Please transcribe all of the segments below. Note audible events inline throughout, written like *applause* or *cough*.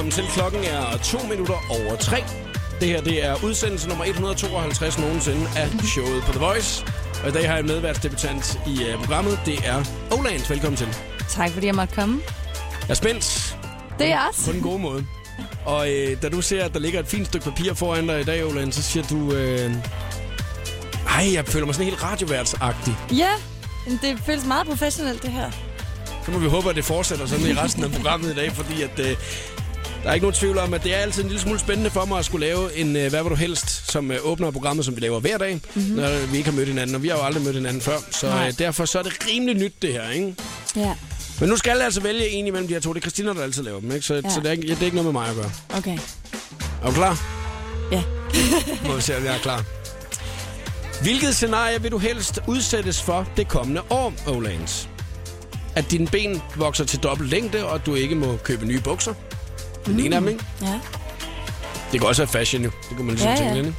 God. Velkommen til. Klokken er to minutter over tre. Det her det er udsendelse nummer 152 nogensinde af showet på The Voice. Og i dag har jeg en medværtsdebutant i uh, programmet. Det er Olands. Velkommen til. Tak fordi jeg måtte komme. Jeg er spændt Det er på også. den gode måde. Og øh, da du ser, at der ligger et fint stykke papir foran dig i dag, Oland, så siger du... Øh, ej, jeg føler mig sådan helt radioværtsagtig. Ja, det føles meget professionelt, det her. Så må vi håbe, at det fortsætter sådan i resten af programmet i dag, fordi at, øh, der er ikke nogen tvivl om, at det er altid en lille smule spændende for mig at skulle lave en øh, Hvad vil du helst, som øh, åbner programmet, som vi laver hver dag, mm-hmm. når vi ikke har mødt hinanden, og vi har jo aldrig mødt hinanden før. Så Nej. øh, derfor så er det rimelig nyt, det her, ikke? Ja, Men nu skal jeg altså vælge en imellem de her to. Det er Christina, der altid laver dem, ikke? Så, ja. Ja. så det, er ikke, det er ikke noget med mig at gøre. okay. Er du klar? Ja. *laughs* Må vi se, om jeg er klar. Hvilket scenarie vil du helst udsættes for det kommende år, Olands? At dine ben vokser til dobbelt længde, og at du ikke må købe nye bukser? Den mm. ene af dem, ikke? Ja. Det kan også være fashion, jo. Det kan man ligesom Ja, tænke ja. ikke?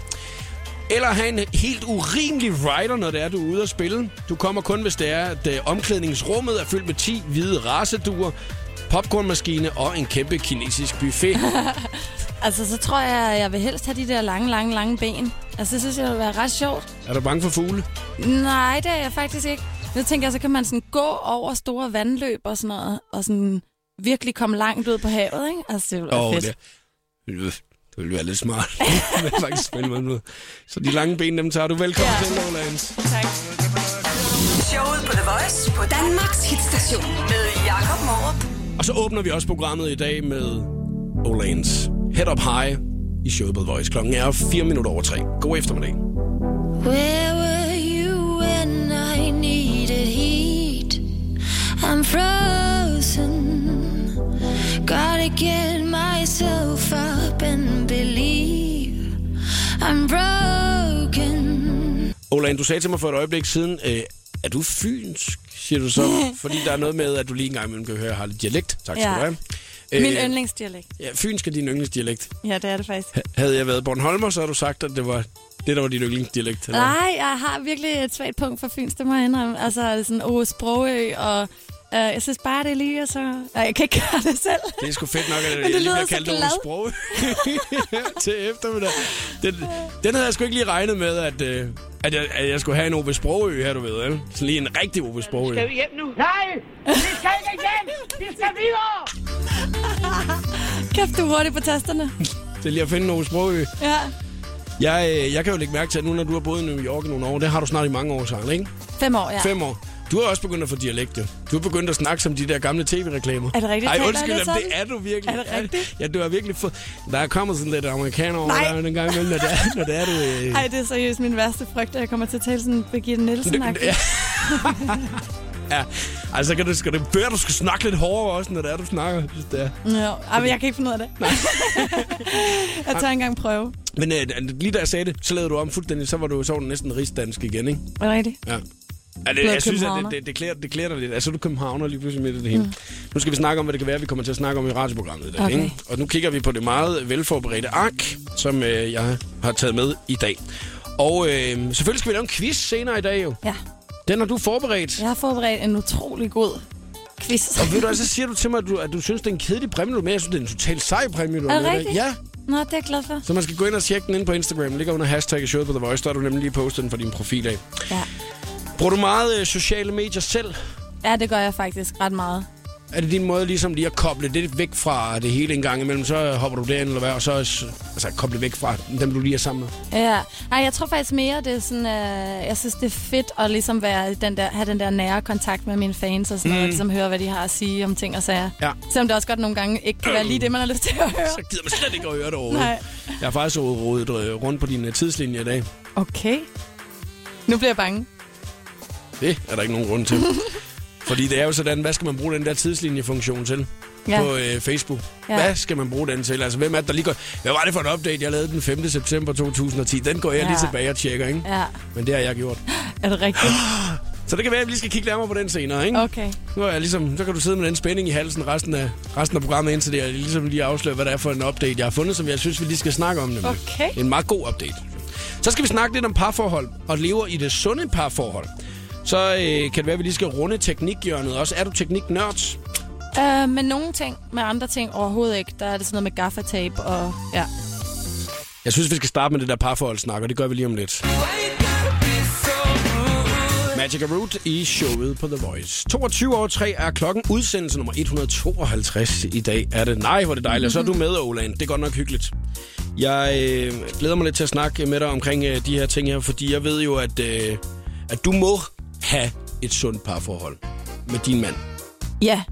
Eller have en helt urimelig rider, når det er, du er ude at spille. Du kommer kun, hvis det er, at øh, omklædningsrummet er fyldt med 10 hvide raceduer, popcornmaskine og en kæmpe kinesisk buffet. *laughs* Altså, så tror jeg, jeg vil helst have de der lange, lange, lange ben. Altså, det synes jeg vil være ret sjovt. er du bange for fugle? Nej, det er jeg faktisk ikke. Nu tænker jeg, så kan man sådan gå over store vandløb og sådan noget, og sådan virkelig komme langt ud på havet, ikke? Altså, det ville være Åh, fedt. det, det, ville- være lidt smart. *laughs* det er faktisk spændende noget. Så de lange ben, dem tager du. Velkommen Ja. til, Lowlands. Tak. Showet på The Voice på Danmarks hitstation med Jakob Morup. Og så åbner vi også programmet i dag med Olanes Head Up High i showet på The Voice. Klokken er 4 minutter over 3. God eftermiddag. Where were you when I needed heat? I'm frozen. Gotta get myself up and believe I'm broken. Olan, du sagde til mig for et øjeblik siden, øh, er du fynsk, siger du så? *laughs* Fordi der er noget med, at du lige en gang imellem kan høre, at jeg har lidt dialekt. Tak skal Ja. du have. Min Øh, yndlingsdialekt. Ja, fynsk er din yndlingsdialekt. Ja, det er det faktisk. Ha- Havde jeg været Bornholmer, så har du sagt, at det var det, der var din yndlingsdialekt. eller? Nej, jeg har virkelig et svagt punkt for Fyns, det må jeg indrømme. Altså sådan Ove Sprogø, og øh, jeg synes bare, det er lige, og så... Øh, jeg kan ikke gøre det selv. Det er sgu fedt nok, at det jeg lige lyder bliver så kaldt glad. sprog *laughs* til eftermiddag. Den, den havde jeg sgu ikke lige regnet med, at, øh, at, jeg, at jeg skulle have en Ove Sprogø her, du ved. Vel? Sådan lige en rigtig Ove Sprogø. Skal vi hjem nu? Nej! Vi skal ikke hjem! Vi skal videre! *laughs* Kæft, du er hurtig på tasterne. Det er lige at finde en Ove Sprogø. Ja. Jeg, øh, jeg kan jo lægge mærke til, at nu når du har boet i New York i nogle år, det har du snart i mange år, Sarah, ikke? Fem år, ja. Fem år. Du har også begyndt at få dialekt, jo. Du har begyndt at snakke som de der gamle tv-reklamer. Er det rigtigt? Ej, undskyld, lidt det er du virkelig. Er det rigtigt? Ja, du har virkelig fået... Der er kommet sådan lidt amerikaner over Nej. der en gang imellem, når det er, når det er du... Øh... Ej, det er seriøst min værste frygt, at jeg kommer til at tale sådan Birgitte nielsen Det- ja. ja, altså kan du, skal det bør, du skal snakke lidt hårdere også, når det er, du snakker. Hvis det er. Ja, men jeg kan ikke finde ud af det. *laughs* jeg tager engang prøve. Men øh, lige da jeg sagde det, så lavede du om fuldstændig, så var du, så var du næsten rigsdansk igen, ikke? Er det rigtigt? Ja. Ja, det, jeg synes, at det, det, det, klæder, det klæder dig lidt. Altså, du er københavner lige pludselig midt i det hele. Mm. Nu skal vi snakke om, hvad det kan være, vi kommer til at snakke om i radioprogrammet i dag. Okay. Ikke? Og nu kigger vi på det meget velforberedte ark, som øh, jeg har taget med i dag. Og øh, selvfølgelig skal vi lave en quiz senere i dag jo. Ja. Den har du forberedt. Jeg har forberedt en utrolig god quiz. Og ved du, så siger du til mig, at du, at du synes, det er en kedelig præmie, du med. Jeg synes, det er en totalt sej præmie, du det med. Ja, Nå, det er jeg glad for. så man skal gå ind og tjekke den ind på Instagram. Ligger under hashtag showet på The Voice. Der har du nemlig lige postet den for din profil af. Ja. Bruger du meget øh, sociale medier selv? ja, det gør jeg faktisk ret meget. Er det din måde ligesom lige at koble lidt væk fra det hele en gang imellem? Så hopper du derind eller hvad, og så altså, koble væk fra dem, du lige er sammen med? Ja. Nej, jeg tror faktisk mere, det er sådan, øh, jeg synes, det er fedt at ligesom være den der, have den der nære kontakt med mine fans og sådan noget, og ligesom høre, hvad de har at sige om ting og sager. Ja. Selvom det også godt nogle gange ikke kan være lige det, man har lyst til at høre. Så gider man slet ikke at høre det overhovedet. Nej. Jeg har faktisk rodet øh, rundt på din øh, tidslinje i dag. Okay. Nu bliver jeg bange. Det er der ikke nogen grund til. *laughs* Fordi det er jo sådan, hvad skal man bruge den der tidslinjefunktion til? Ja. på øh, Facebook. Ja. Hvad skal man bruge den til? Altså, hvem er det, der lige går... Hvad var det for en update, jeg lavede den 5. september 2010? Den går jeg Ja. lige tilbage og tjekker, ikke? Ja, Men det har jeg gjort. *gasps* er det rigtigt? *gasps* Så det kan være, at vi lige skal kigge nærmere på den senere, ikke? Okay. Nu er jeg ligesom, så kan du sidde med den spænding i halsen resten af, resten af programmet, indtil det jeg ligesom lige afslører, hvad det er for en update, jeg har fundet, som jeg synes, vi lige skal snakke om. Nemlig. Okay. En meget god update. Så skal vi snakke lidt om parforhold, og lever i det sunde parforhold. Så øh, kan det være, at vi lige skal runde teknikhjørnet også. Er du tekniknørd? Øh, men nogle ting, med andre ting overhovedet ikke. Der er det sådan noget med gaffatape og ja. Jeg synes, vi skal starte med det der parforholdssnak, og det gør vi lige om lidt. Magic Root i showet på The Voice. 22 år 3 er klokken udsendelse nummer 152 i dag. Er det? Nej, hvor det dejligt. Og så er du med, Olan. Det er godt nok hyggeligt. Jeg øh, glæder mig lidt til at snakke med dig omkring øh, de her ting her, fordi jeg ved jo, at, øh, at du må have et sundt parforhold med din mand. Ja.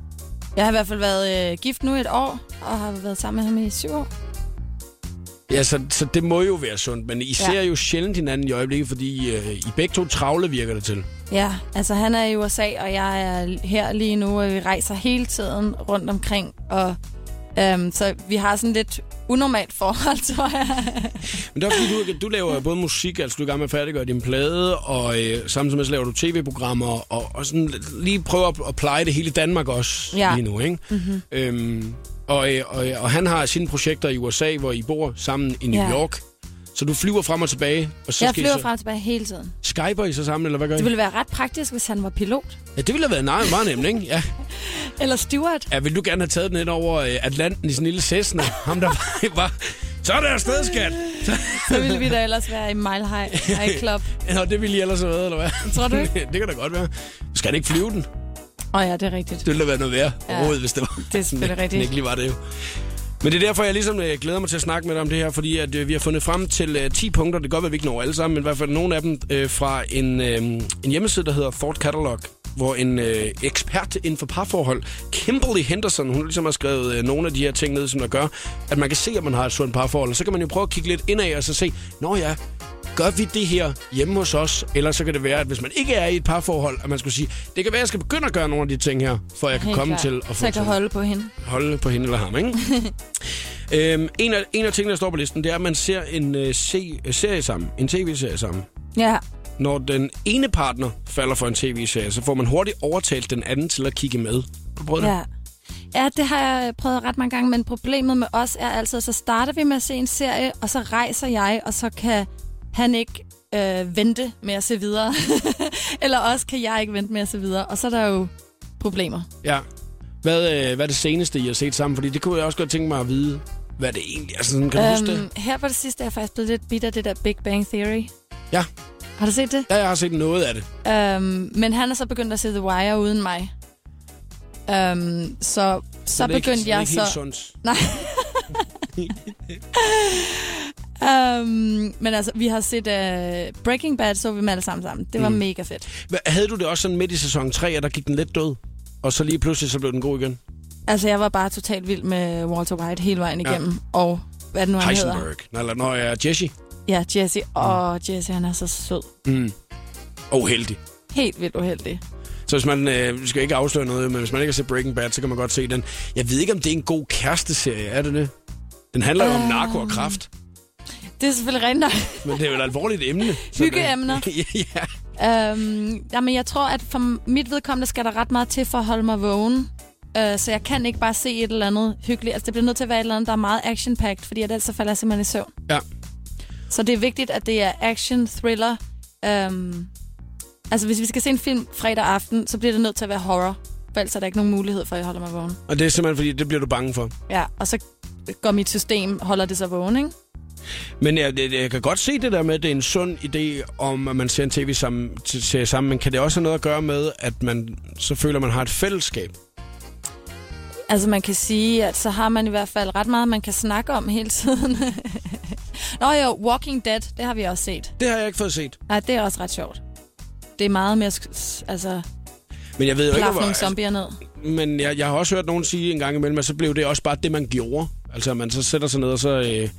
Jeg har i hvert fald været øh, gift nu et år, og har været sammen med ham i syv år. Ja, så, så det må jo være sundt, men I ser Ja. jo sjældent hinanden i øjeblikket, fordi øh, I begge to travle virker det til. Ja, altså han er i USA, og jeg er her lige nu, og vi rejser hele tiden rundt omkring. Og, øhm, så vi har sådan lidt unormalt forhold, *laughs* tror jeg. Men det er fordi, du, du laver både musik, altså du er i gang med at færdiggøre din plade, og øh, samtidig med så laver du tv-programmer, og, og sådan lige prøver at, at pleje det hele i Danmark også Ja. lige nu, ikke? Mm-hmm. Øhm, og, øh, og, og han har sine projekter i USA, hvor I bor sammen i New Ja. York. Så du flyver frem og tilbage, og så Jeg skal I flyver så... frem og tilbage hele tiden. Skyper I så sammen, eller hvad gør I? Det ville være ret praktisk, hvis han var pilot. Ja, det ville have været meget, meget nemt, ikke? Ja. *laughs* Eller steward. ja, vil du gerne have taget den ind over øh, Atlanten i sådan en lille Cessna? Ham der *laughs* var... så er der afsted, skat! *laughs* Så ville vi da ellers være i Mile High, high Club. Ja, det ville I ellers have været, eller hvad? Tror du ikke? det kan da godt være. Skal han ikke flyve den? Åh oh, ja, det er rigtigt. Det ville da være noget værd Ja. overhovedet, hvis det var. Det er selvfølgelig rigtigt. ikke lige var det jo. Men det er derfor, jeg ligesom øh, glæder mig til at snakke med dig om det her, fordi at, øh, vi har fundet frem til øh, 10 punkter. Det kan godt være, at vi ikke når alle sammen, men i hvert fald nogle af dem øh, fra en, øh, en hjemmeside, der hedder Ford Catalog, hvor en øh, ekspert inden for parforhold, Kimberly Henderson, hun ligesom har skrevet øh, nogle af de her ting ned, som der gør, at man kan se, at man har et sundt parforhold. Og så kan man jo prøve at kigge lidt indad og så se, nå ja, gør vi det her hjemme hos os? Eller så kan det være, at hvis man ikke er i et parforhold, at man skulle sige, det kan være, at jeg skal begynde at gøre nogle af de ting her, for jeg kan Helt komme klart. til at få Så jeg kan holde på hende. holde på hende eller ham, ikke? *laughs* øhm, en, af, en af tingene, der står på listen, det er, at man ser en øh, se, øh, serie sammen. En tv-serie sammen. Ja, Når den ene partner falder for en tv-serie, så får man hurtigt overtalt den anden til at kigge med. Har du prøvet det? ja. Ja, det har jeg prøvet ret mange gange, men problemet med os er altid, så starter vi med at se en serie, og så rejser jeg, og så kan han ikke øh, vente med at se videre. *laughs* Eller også kan jeg ikke vente med at se videre, og så er der jo problemer. ja. Hvad, øh, hvad er det seneste, I har set sammen? Fordi det kunne jeg også godt tænke mig at vide, hvad det egentlig er. Sådan, kan du huske det? Øhm, her på det sidste er jeg faktisk blevet lidt bitter det der Big Bang Theory. Ja. Har du set det? Ja, jeg har set noget af det. Øhm, men han er så begyndt at se The Wire uden mig. Øhm, så så det ikke- begyndte er jeg ikke så... sundt. *laughs* Nej. um, men altså, vi har set uh, Breaking Bad, så vi med alle sammen sammen. Det var Mm. mega fedt. Hvad- Havde du det også sådan midt i sæson 3, at der gik den lidt død? Og så lige pludselig, så blev den god igen? Altså, jeg var bare totalt vild med Walter White hele vejen Ja. igennem. Og hvad er det nu, han hedder? Heisenberg. Nej, eller når jeg er Jesse. Ja, Jesse. Og Jesse, han er så sød. Mm. Og uheldig. Helt vildt uheldig. Så hvis man, øh, skal ikke afsløre noget, men hvis man ikke har set Breaking Bad, så kan man godt se den. Jeg ved ikke, om det er en god kæresteserie, er det det? Den handler jo om Øhm. narko og kraft, Det er selvfølgelig rent nok. *laughs* men det er jo et alvorligt emne. Hyggeemner. *laughs* ja, Øhm, jamen, jeg tror, at for mit vedkommende skal der ret meget til for at holde mig vågen. Øh, så jeg kan ikke bare se et eller andet hyggeligt. Altså, det bliver nødt til at være et eller andet, der er meget action-packed, fordi ellers så falder jeg simpelthen i søvn. Ja. Så det er vigtigt, at det er action, thriller. Øhm, altså, hvis vi skal se en film fredag aften, så bliver det nødt til at være horror. For ellers er der ikke nogen mulighed for, at jeg holder mig vågen. og det er simpelthen, fordi det bliver du bange for. Ja, og så går mit system, holder det så vågen, ikke? Men jeg, jeg, jeg kan godt se det der med, at det er en sund idé, om at man ser en tv sammen, serie sammen, men kan det også have noget at gøre med, at man så føler, at man har et fællesskab? Altså man kan sige, at så har man i hvert fald ret meget, man kan snakke om hele tiden. *laughs* Nå jo, Walking Dead, det har vi også set. Det har jeg ikke fået set. Nej, det er også ret sjovt. Det er meget mere, altså, Men jeg ved jo ikke, hvor, nogle zombier ned. Men jeg, jeg har også hørt nogen sige en gang imellem, at så blev det også bare det, man gjorde. Altså, man så sætter sig ned, og så... Øh,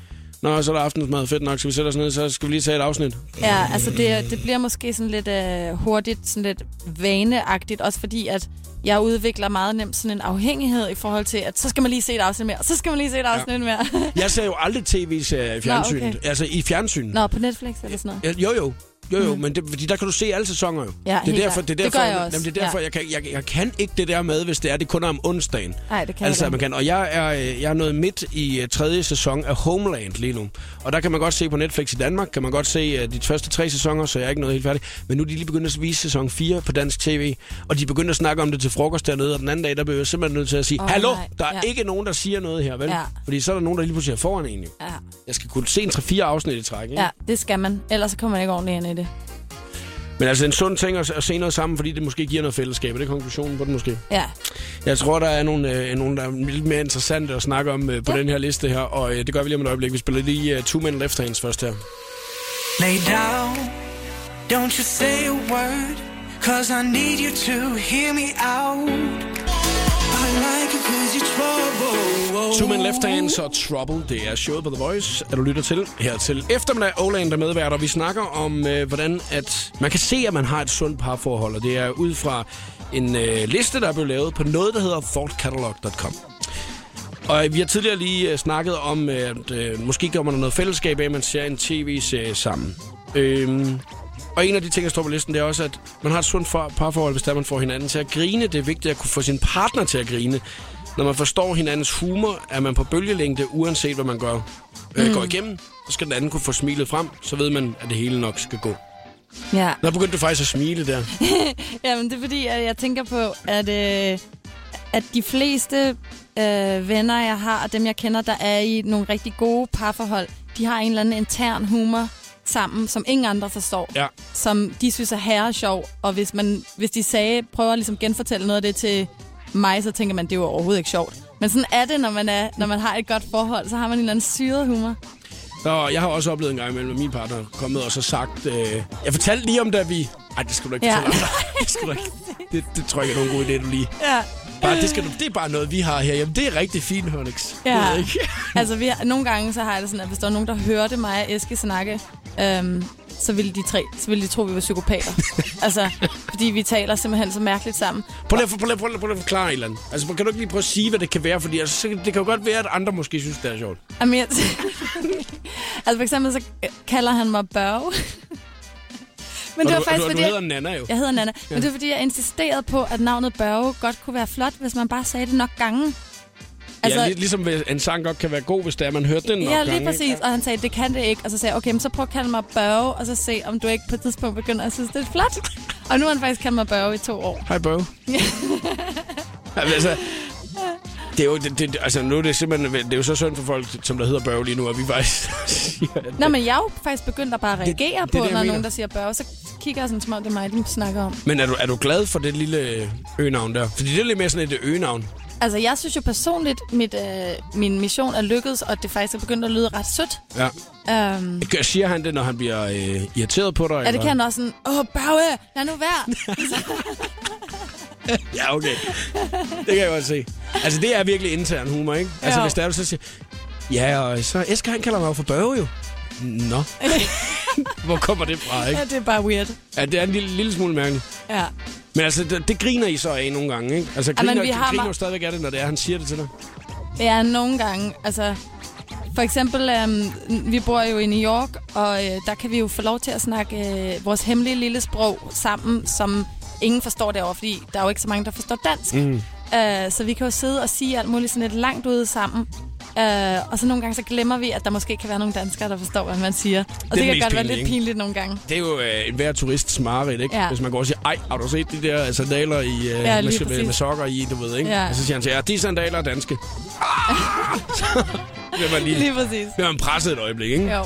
Nå, så er der aftensmad fedt nok, så vi sætter os ned, så skal vi lige tage et afsnit. Ja, altså det, det bliver måske sådan lidt øh, hurtigt, sådan lidt vaneagtigt, også fordi at jeg udvikler meget nemt sådan en afhængighed i forhold til, at så skal man lige se et afsnit mere, og så skal man lige se et afsnit ja. mere. Jeg ser jo aldrig tv-serier i fjernsynet. okay. Altså i fjernsyn. Nå, på Netflix eller sådan noget. Ja, Jo, jo. Jo, jo, men det, fordi der kan du se alle sæsoner jo. Ja, det er derfor, det er Det derfor, gør jeg også. Jamen, det er derfor Ja. jeg, kan, jeg, jeg kan ikke det der med, hvis det er, det kun er om onsdagen. Nej, det kan altså, jeg man kan. Og jeg er, øh, jeg er nået midt i uh, tredje sæson af Homeland lige nu. Og der kan man godt se på Netflix i Danmark, kan man godt se uh, de første tre sæsoner, så jeg er ikke noget helt færdig. Men nu er de lige begyndt at vise sæson 4 på dansk tv, og de begyndte at snakke om det til frokost dernede, og den anden dag, der blev jeg simpelthen nødt til at sige, Åh, hallo, nej. der er Ja. ikke nogen, der siger noget her, vel? Ja. Fordi så er der nogen, der lige pludselig er foran en jo. Ja. Jeg skal kunne se en 3-4 afsnit i træk, ikke? ja, det skal man. Ellers så kommer man ikke ordentligt ind i det. Men altså en sund ting at, at se noget sammen, fordi det måske giver noget fællesskab. Er det konklusionen på det måske? Ja. Jeg tror, der er nogle, øh, nogle der er lidt mere interessante at snakke om øh, på ja. den her liste her, og øh, det gør vi lige om et øjeblik. Vi spiller lige uh, Two Men Left Hands først her. Lay down, don't you say a word, cause I need you to hear me out. I like it cause you're trouble. Two Men Left Hands og Trouble, det er showet på The Voice, at du lytter til her til eftermiddag. Oland der medvært, og vi snakker om, øh, hvordan at man kan se, at man har et sundt parforhold, og det er ud fra en øh, liste, der er blevet lavet på noget, der hedder thoughtcatalog.com. Og øh, vi har tidligere lige øh, snakket om, øh, at øh, måske gør man noget fællesskab af, at man ser en tv-serie sammen. Øhm, og en af de ting, der står på listen, det er også, at man har et sundt parforhold, hvis der man får hinanden til at grine. Det er vigtigt at kunne få sin partner til at grine. Når man forstår hinandens humor, er man på bølgelængde, uanset hvad man gør, øh, går igennem. Så skal den anden kunne få smilet frem, så ved man, at det hele nok skal gå. Ja. Nå begyndte du faktisk at smile der. *laughs* Jamen, det er fordi, at jeg tænker på, at, øh, at de fleste øh, venner, jeg har, og dem, jeg kender, der er i nogle rigtig gode parforhold, de har en eller anden intern humor sammen, som ingen andre forstår. Ja. Som de synes er herre sjov. Og hvis, man, hvis de sagde, prøver at ligesom genfortælle noget af det til mig, så tænker man, det er jo overhovedet ikke sjovt. Men sådan er det, når man, er, når man har et godt forhold. Så har man en eller anden syret humor. Nå, jeg har også oplevet en gang imellem, at min partner er kommet og så sagt... Øh, jeg fortalte lige om, da vi... Ej, det skal du ikke Ja. fortælle om. *laughs* det, skal du ikke. Det, det tror jeg ikke er nogen god idé, du lige... Ja. Bare, det, skal du, det er bare noget, vi har her. Jamen, det er rigtig fint, Honix. Ja. Det ikke. altså, vi har, nogle gange så har jeg det sådan, at hvis der var nogen, der hørte mig og Eske snakke, øhm, så ville de tre, så ville de tro, vi var psykopater. *laughs* altså, fordi vi taler simpelthen så mærkeligt sammen. Prøv lige, prøv, lige, prøv, lige, prøv lige at forklare et eller andet. Altså, kan du ikke lige prøve at sige, hvad det kan være? Fordi altså, så- det kan jo godt være, at andre måske synes, det er sjovt. Jamen, jeg, *laughs* altså, for eksempel så kalder han mig Børge. *laughs* Men det var du, faktisk, du, fordi du jeg, hedder Nana jo. jeg hedder Nana. Men det var fordi, jeg insisterede på, at navnet Børge godt kunne være flot, hvis man bare sagde det nok gange. Altså, ja, lig, ligesom en sang godt kan være god, hvis det er, man hørte den nok Ja, lige gange, præcis. Ikke? Og han sagde, det kan det ikke. Og så sagde jeg, okay, men så prøv at kalde mig Børge, og så se, om du ikke på et tidspunkt begynder at synes, det er flot. Og nu har han faktisk kaldt mig Børge i to år. Hej, Børge. *laughs* Jamen, altså, det er jo, det, det, altså, nu er det simpelthen, det er jo så synd for folk, som der hedder Børge lige nu, og vi faktisk *laughs* siger, Nå, men jeg er jo faktisk begyndt at bare reagere det på, det, når mener. nogen, der siger Børge. Så kigger jeg sådan, som om det er mig, de snakker om. Men er du, er du glad for det lille øgenavn der? Fordi det er lidt mere sådan et øgenavn. Altså, jeg synes jo personligt, mit, øh, min mission er lykkedes, og det faktisk er begyndt at lyde ret sødt. Ja. Um, Gør- Siger han det, når han bliver øh, irriteret på dig? ja, det eller? kan han også sådan, åh, Børge, lad nu være. *laughs* Ja, okay. Det kan jeg godt se. Altså, det er virkelig intern humor, ikke? Altså, Jo. hvis der er, så siger... Ja, og så Esker, han kalder mig jo for Børge, jo. Nå. *laughs* Hvor kommer det fra, ikke? ja, det er bare weird. Ja, det er en lille, lille smule mærkeligt. Ja. Men altså, det, det griner I så af nogle gange, ikke? Altså, griner, vi har griner jo stadigvæk af det, når det er, han siger det til dig. Ja, nogle gange. Altså, for eksempel, øhm, vi bor jo i New York, og øh, der kan vi jo få lov til at snakke øh, vores hemmelige lille sprog sammen, som ingen forstår derovre, fordi der er jo ikke så mange, der forstår dansk. Mm. Øh, så vi kan jo sidde og sige alt muligt sådan lidt langt ude sammen. Øh, og så nogle gange så glemmer vi, at der måske kan være nogle danskere, der forstår, hvad man siger. Og det, det kan godt være pinlige, lidt ikke? pinligt nogle gange. Det er jo øh, en hver turists mareridt, ikke? Ja. Hvis man går og siger, ej, har du set de der sandaler i, øh, Ja, med, med, med, sokker i, du ved, ikke? Ja. Og så siger han til jer, de sandaler er danske. Ah! *laughs* *laughs* Så bliver man lige, Lige præcis. bliver man presset et øjeblik, ikke? Jo.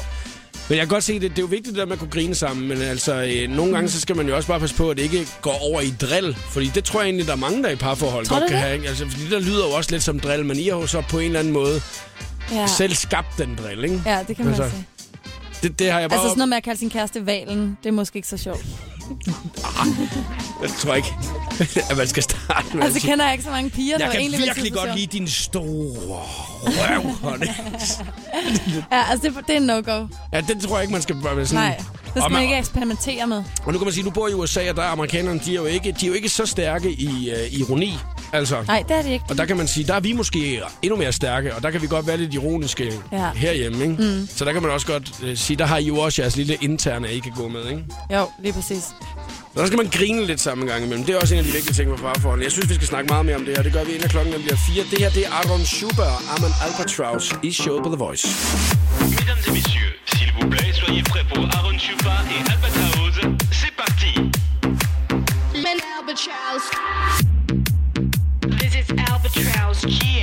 Men jeg kan godt se, det, det er jo vigtigt, at man kunne grine sammen, men altså, øh, nogle gange så skal man jo også bare passe på, at det ikke går over i drill. Fordi det tror jeg egentlig, der er mange, der i parforhold Tror godt kan det? have. Ikke? Altså, fordi der lyder jo også lidt som drill, men I har jo så på en eller anden måde Ja. selv skabt den drill, ikke? ja, det kan man Altså, sige. Det, det har jeg bare... Altså sådan noget med at kalde sin kæreste valen, det er måske ikke så sjovt. Jeg tror ikke, *laughs* at man skal starte med Altså at kender jeg ikke så mange piger, der Jeg kan egentlig virkelig godt lide din store røv, honey. *laughs* Ja, altså det, det er en no-go. Ja, det tror jeg ikke, man skal være sådan... Nej, det skal man man- ikke eksperimentere med. Og nu kan man sige, nu bor i USA, og der er amerikanerne, de er jo ikke, de er jo ikke så stærke i uh, ironi. Altså, Nej, det er det ikke. og der kan man sige, der er vi måske endnu mere stærke, og der kan vi godt være lidt ironiske Ja. herhjemme, ikke? Mm. Så der kan man også godt øh, sige, der har I jo også jeres lille interne, I kan gå med, ikke? Jo, lige præcis. Så der skal man grine lidt sammen en gang imellem. Det er også en af de vigtige ting på farforhold. Jeg synes, vi skal snakke meget mere om det her. Det gør vi inden klokken bliver fire. Det her, det er Aaron Schuber og Arman Albatross i showet på The Voice. Mesdames et messieurs, s'il vous plaît, soyez prêts pour Aaron Chupa et Albatraoz. C'est parti This is Albatross. Yeah.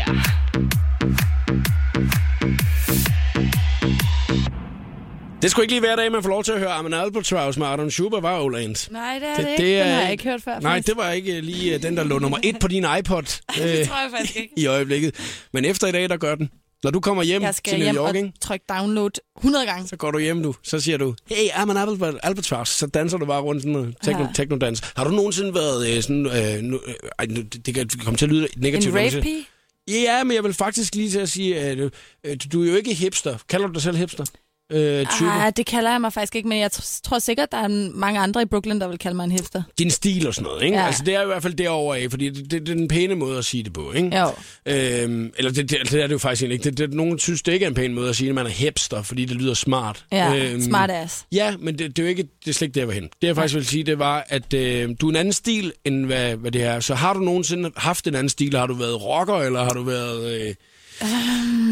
Det skulle ikke lige hver dag, man får lov til at høre Arman Albatross med Aaron Schuber var Oland. Nej, det er det, det ikke. Den har jeg ikke hørt før. Nej, faktisk. det var ikke lige øh, den, der lå nummer et på din iPod *laughs* øh, det tror jeg faktisk ikke. *laughs* i øjeblikket. Men efter i dag, der gør den. Når du kommer hjem Jeg skal til New hjem York, og ikke? trykke download 100 gange. så går du hjem nu. Så siger du, hey, I'm an Albert- Albatross. Så danser du bare rundt sådan en techno, Ja. techno-dans. Har du nogensinde været øh, sådan... Øh, nu, øh, ej, nu, det, det kan komme til at lyde negativt. En rave-pige? Ja, men jeg vil faktisk lige til at sige, at øh, øh, du er jo ikke hipster. Kalder du dig selv hipster? Øh, type. Ah, det kalder jeg mig faktisk ikke, men jeg tr- tror sikkert, der er mange andre i Brooklyn, der vil kalde mig en hipster. Din stil og sådan noget, ikke? Ja. Altså, det er i hvert fald derovre af, fordi det, det, det er den pæne måde at sige det på, ikke? Jo. Øhm, eller det, det, det er det jo faktisk ikke. Det, det, nogen synes, det ikke er en pæn måde at sige, at man er hipster, fordi det lyder smart. Ja, smart ass. Ja, men det, det er jo ikke det er slet ikke der, jeg var hen. Det jeg faktisk vil sige, det var, at øh, du er en anden stil, end hvad, hvad det er. Så har du nogensinde haft en anden stil? Har du været rocker, eller har du været øh,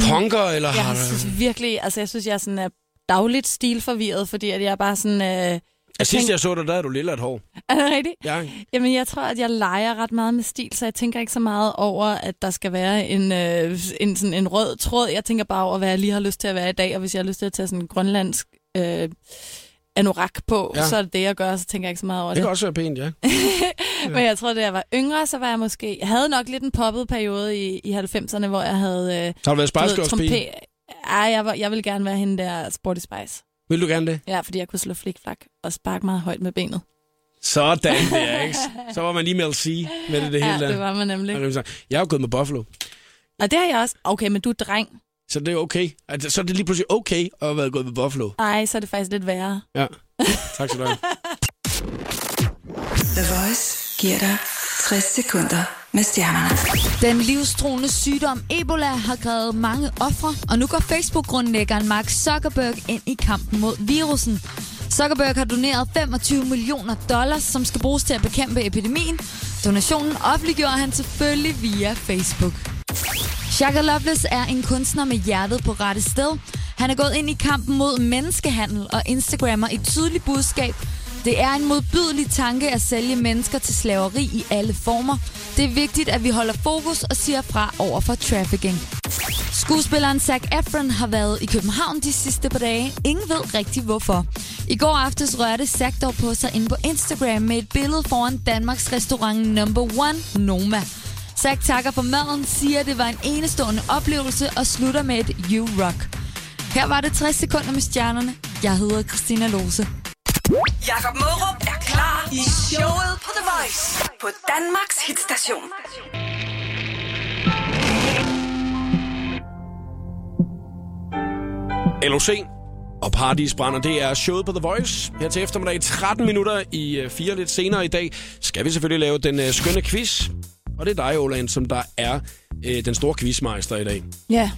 punker, eller Jeg har du... synes virkelig, altså jeg synes, jeg er sådan er dagligt stilforvirret, fordi at jeg bare sådan... Øh, jeg sidst jeg så dig, der havde du lille et hår. Er det rigtigt? Ja. Jamen, jeg tror, at jeg leger ret meget med stil, så jeg tænker ikke så meget over, at der skal være en, øh, en, sådan en rød tråd. Jeg tænker bare over, hvad jeg lige har lyst til at være i dag, og hvis jeg har lyst til at tage sådan en grønlandsk øh, anorak på, Ja. så er det det, jeg gør, så tænker jeg ikke så meget over Det det. kan også være pænt, ja. *laughs* Men jeg tror, da jeg var yngre, så var jeg måske... Jeg havde nok lidt en poppet periode i, i 90'erne, hvor jeg havde... Øh, Så har du været Spice Ej, jeg, var, jeg ville gerne være hende der Sporty Spice. Vil du gerne det? Ja, fordi jeg kunne slå flikflak og sparke meget højt med benet. Sådan der, ikke? *laughs* Så var man lige med C med det, det hele Ja, der. det var man nemlig. Jeg har jo gået med Buffalo. Og det har jeg også. Okay, men du er dreng. Så det er okay. Altså, så er det lige pludselig okay at have været gået med Buffalo. Ej, så er det faktisk lidt værre. Ja. Tak skal du have. *laughs* The Voice giver dig 60 sekunder med stjernerne. Den livstruende sygdom Ebola har krævet mange ofre, og nu går Facebook-grundlæggeren Mark Zuckerberg ind i kampen mod virusen. Zuckerberg har doneret 25 millioner dollars, som skal bruges til at bekæmpe epidemien. Donationen offentliggjorde han selvfølgelig via Facebook. Shaka Loveless er en kunstner med hjertet på rette sted. Han er gået ind i kampen mod menneskehandel og Instagrammer et tydeligt budskab. Det er en modbydelig tanke at sælge mennesker til slaveri i alle former. Det er vigtigt, at vi holder fokus og siger fra over for trafficking. Skuespilleren Zac Efron har været i København de sidste par dage. Ingen ved rigtig hvorfor. I går aftes rørte Zac dog på sig ind på Instagram med et billede foran Danmarks restaurant Number One, Noma. Zack takker for maden, siger, at det var en enestående oplevelse og slutter med et You Rock. Her var det 60 sekunder med stjernerne. Jeg hedder Christina Lose. Jakob Mørup er klar i showet på The Voice på Danmarks hitstation. LOC og Paradis Brænder, det er showet på The Voice. Her til eftermiddag 13 minutter i øh, fire lidt senere i dag, skal vi selvfølgelig lave den øh, skønne quiz. Og det er dig, Oland, som der er øh, den store quizmeister i dag. Ja.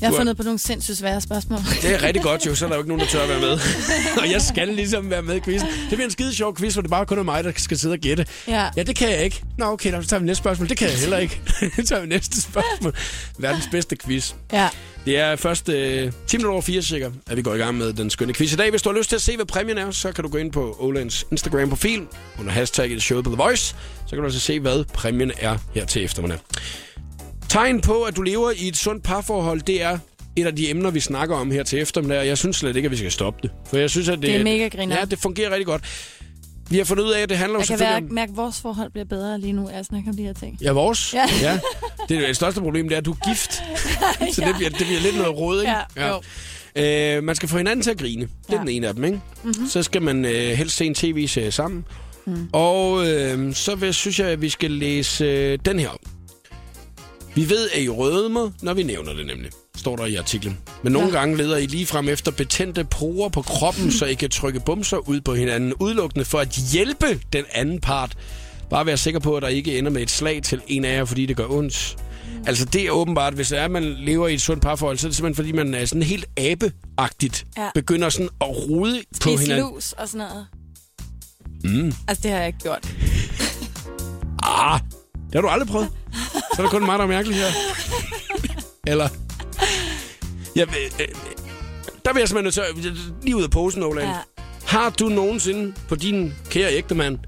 Jeg har fundet på nogle sindssygt svære spørgsmål. Det er rigtig godt jo, så er der jo ikke nogen, der tør at være med. *laughs* og jeg skal ligesom være med i quizzen. Det bliver en skide sjov quiz, hvor det bare kun er mig, der skal sidde og gætte. Ja. Ja, det kan jeg ikke. Nå, okay, så tager vi næste spørgsmål. Det kan jeg heller ikke. *laughs* så tager vi næste spørgsmål. Verdens bedste quiz. Ja. Det er først øh, 10 minutter over 4 cirka, at vi går i gang med den skønne quiz i dag. Hvis du har lyst til at se, hvad præmien er, så kan du gå ind på Olands Instagram-profil under hashtagget showet på The Voice. Så kan du altså se, hvad præmien er her til eftermiddag. Tegn på, at du lever i et sundt parforhold, det er et af de emner, vi snakker om her til eftermiddag, og jeg synes slet ikke, at vi skal stoppe det. For jeg synes, at det, Det er mega griner. Ja, det fungerer rigtig godt. Vi har fundet ud af, at det handler jo Jeg kan selvfølgelig være, mærke, at vores forhold bliver bedre lige nu, af at snakke om de her ting. Ja, vores. Ja. ja. Det, er det største problem, det er, at du er gift. *laughs* Så det, bliver, det bliver lidt noget råd, ikke? Ja, jo. Øh, man skal få hinanden til at grine. Det er Ja. den ene af dem, ikke? Mhm. Mm-hmm. Så skal man øh, helst se en tv-serie sammen. Mm. Og øh, så vil, synes jeg, at vi skal læse øh, den her op. Vi ved, at I rødmer, når vi nævner det nemlig. Står der i artiklen. Men nogle ja. gange leder I lige frem efter betændte porer på kroppen, *laughs* så I kan trykke bumser ud på hinanden, udelukkende for at hjælpe den anden part. Bare være sikker på, at der ikke ender med et slag til en af jer, fordi det gør ondt. Altså det er åbenbart, hvis det er, at man lever i et sundt parforhold, så er det simpelthen fordi, man er sådan helt abeagtigt. Ja. Begynder sådan at rode på Spise hinanden. lus og sådan noget. Mm. Altså, det har jeg ikke gjort. Ah, det har du aldrig prøvet. Så er det kun mig, der er mærkelig her. Eller... Ja, øh, øh, der vil jeg simpelthen nødt til lige ud af posen, Oland. Ja. Har du nogensinde på din kære ægtemand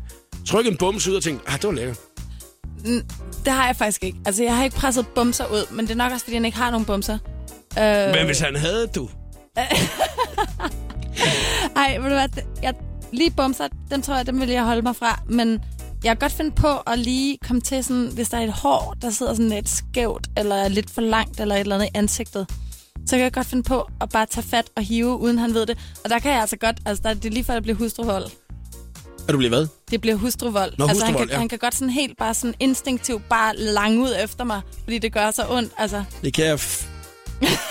trykket en bums ud og tænkt, ah, det var lækkert. Det har jeg faktisk ikke. Altså, jeg har ikke presset bumser ud, men det er nok også, fordi han ikke har nogen bumser. Øh, Men hvis han havde, du... *laughs* Ej, ved du hvad? Jeg, lige bumser, dem tror jeg, dem vil jeg holde mig fra. Men jeg kan godt finde på at lige komme til sådan, hvis der er et hår, der sidder sådan lidt skævt, eller er lidt for langt, eller et eller andet i ansigtet. Så kan jeg godt finde på at bare tage fat og hive, uden han ved det. Og der kan jeg altså godt, altså der, det er lige før, det bliver hustruvold. Er du blevet hvad? Det bliver hustruvold. Nå, altså, han, kan, ja. han kan godt sådan helt bare sådan instinktivt bare lange ud efter mig, fordi det gør så ondt. Altså, Det kan jeg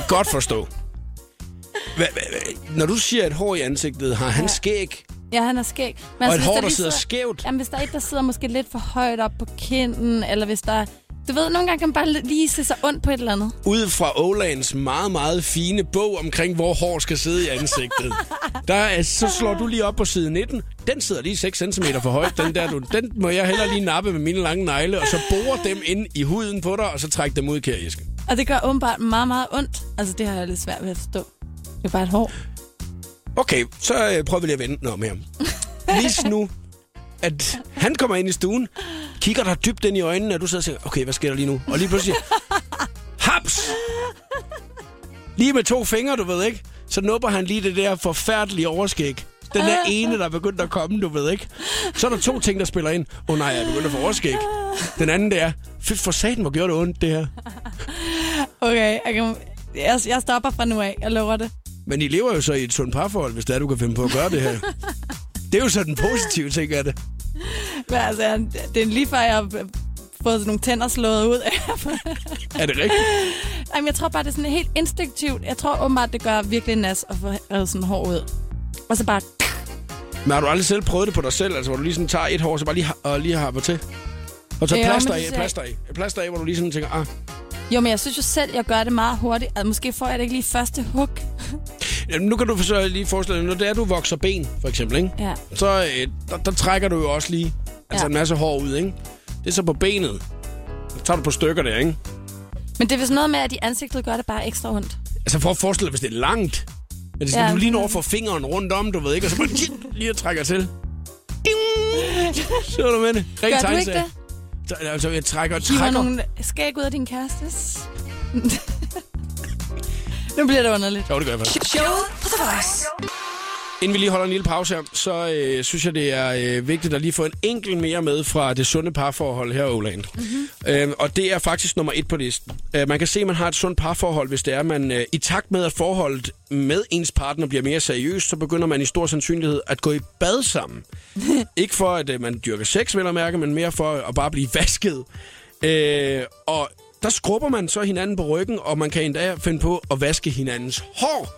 godt forstå. *laughs* Hva, hva, hva, når du siger et hår i ansigtet, har han Ja. skæg? Ja, han er skæg. Men Og et hår, der der sidder skævt? Jamen, hvis der er et, der sidder måske lidt for højt op på kinden, eller hvis der... Du ved, nogle gange kan man bare lige se sig ondt på et eller andet. Ud fra Olands meget, meget fine bog omkring, hvor hår skal sidde i ansigtet. *laughs* Der er, så slår du lige op på side 19. Den sidder lige 6 cm for højt, den der. Du, den må jeg heller lige nappe med mine lange negle, og så bore dem ind i huden på dig, og så trække dem ud, kære Jeske. Og det gør åbenbart meget, meget ondt. Altså, det har jeg lidt svært ved at forstå. Det er bare et hår. Okay, så øh, prøver vi lige at vente noget med ham. Vis nu, at han kommer ind i stuen, kigger dig dybt ind i øjnene, og du sidder og siger, okay, hvad sker der lige nu? Og lige pludselig, haps! Lige med to fingre, du ved ikke? Så nupper han lige det der forfærdelige overskæg. Den der ene, der er begyndt at komme, du ved ikke? Så er der to ting, der spiller ind. Åh oh, nej, jeg er begyndt at få overskæg. Den anden, det er, fy for satan, hvor gjorde det ondt, det her. Okay, jeg, kan, jeg, jeg stopper fra nu af. Jeg lover det. Men I lever jo så i et sundt parforhold, hvis det er, du kan finde på at gøre det her. Det er jo så den positive ting af det. Men altså, det er lige før, jeg har fået sådan nogle tænder slået ud af. Er det rigtigt? Jamen, jeg tror bare, det er sådan helt instinktivt. Jeg tror åbenbart, det gør virkelig nas at få revet sådan hår ud. Og så bare... Men har du aldrig selv prøvet det på dig selv? Altså, hvor du lige sådan tager et hår, så bare lige, og lige harper til? Og så Jo, plaster ser- plaster. Et plaster af, hvor du lige sådan tænker, ah. Jo, men jeg synes jo selv, jeg gør det meget hurtigt. Altså, måske får jeg det ikke lige første hug. *laughs* Jamen, nu kan du så lige forestille dig, når det er, du vokser ben, for eksempel, ikke? Ja. så øh, der, der, trækker du jo også lige altså Ja. en masse hår ud, ikke? Det er så på benet. Så tager du på stykker der, ikke? Men det er vist noget med, at i ansigtet gør det bare ekstra ondt. Altså, for at forestille dig, hvis det er langt. Men det skal Ja. ja. du lige når få fingeren rundt om, du ved ikke? Og så bare *laughs* lige at trækker til. Ding! Så er du med det. Ren Gør du ikke det? Så, altså, jeg trækker og trækker. nogle skæg ud af din kærestes? *laughs* nu bliver det underligt. Jo, det gør jeg faktisk. Showet på The Voice. Inden vi lige holder en lille pause her, så øh, synes jeg, det er øh, vigtigt at lige få en enkelt mere med fra det sunde parforhold her i Åland. Mm-hmm. Øh, og det er faktisk nummer et på listen. Øh, man kan se, at man har et sundt parforhold, hvis det er, man øh, i takt med, at forholdet med ens partner bliver mere seriøst, så begynder man i stor sandsynlighed at gå i bad sammen. *laughs* Ikke for, at øh, man dyrker sex, vel at mærke, men mere for at bare blive *laughs* vasket. Øh, og der skrubber man så hinanden på ryggen, og man kan endda finde på at vaske hinandens hår.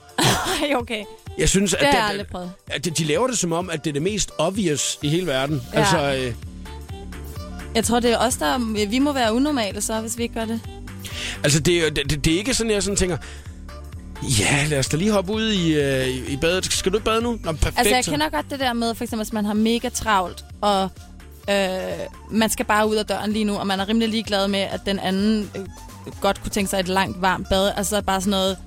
*laughs* Okay. Jeg synes, Det at, har jeg det- aldrig prøvet. at de, laver det som om, at det er det mest obvious i hele verden. Ja. Altså, øh, Jeg tror, det er os, der... Vi må være unormale så, hvis vi ikke gør det. altså det, er det, det, det er ikke sådan, jeg sådan tænker, ja, lad os da lige hoppe ud i, øh, i- badet. Skal du ikke bade nu? Nå, perfekt. Altså, jeg kender godt det der med, for eksempel, hvis man har mega travlt, og øh, man skal bare ud af døren lige nu, og man er rimelig ligeglad med, at den anden øh, godt kunne tænke sig et langt, varmt bad. Altså bare sådan noget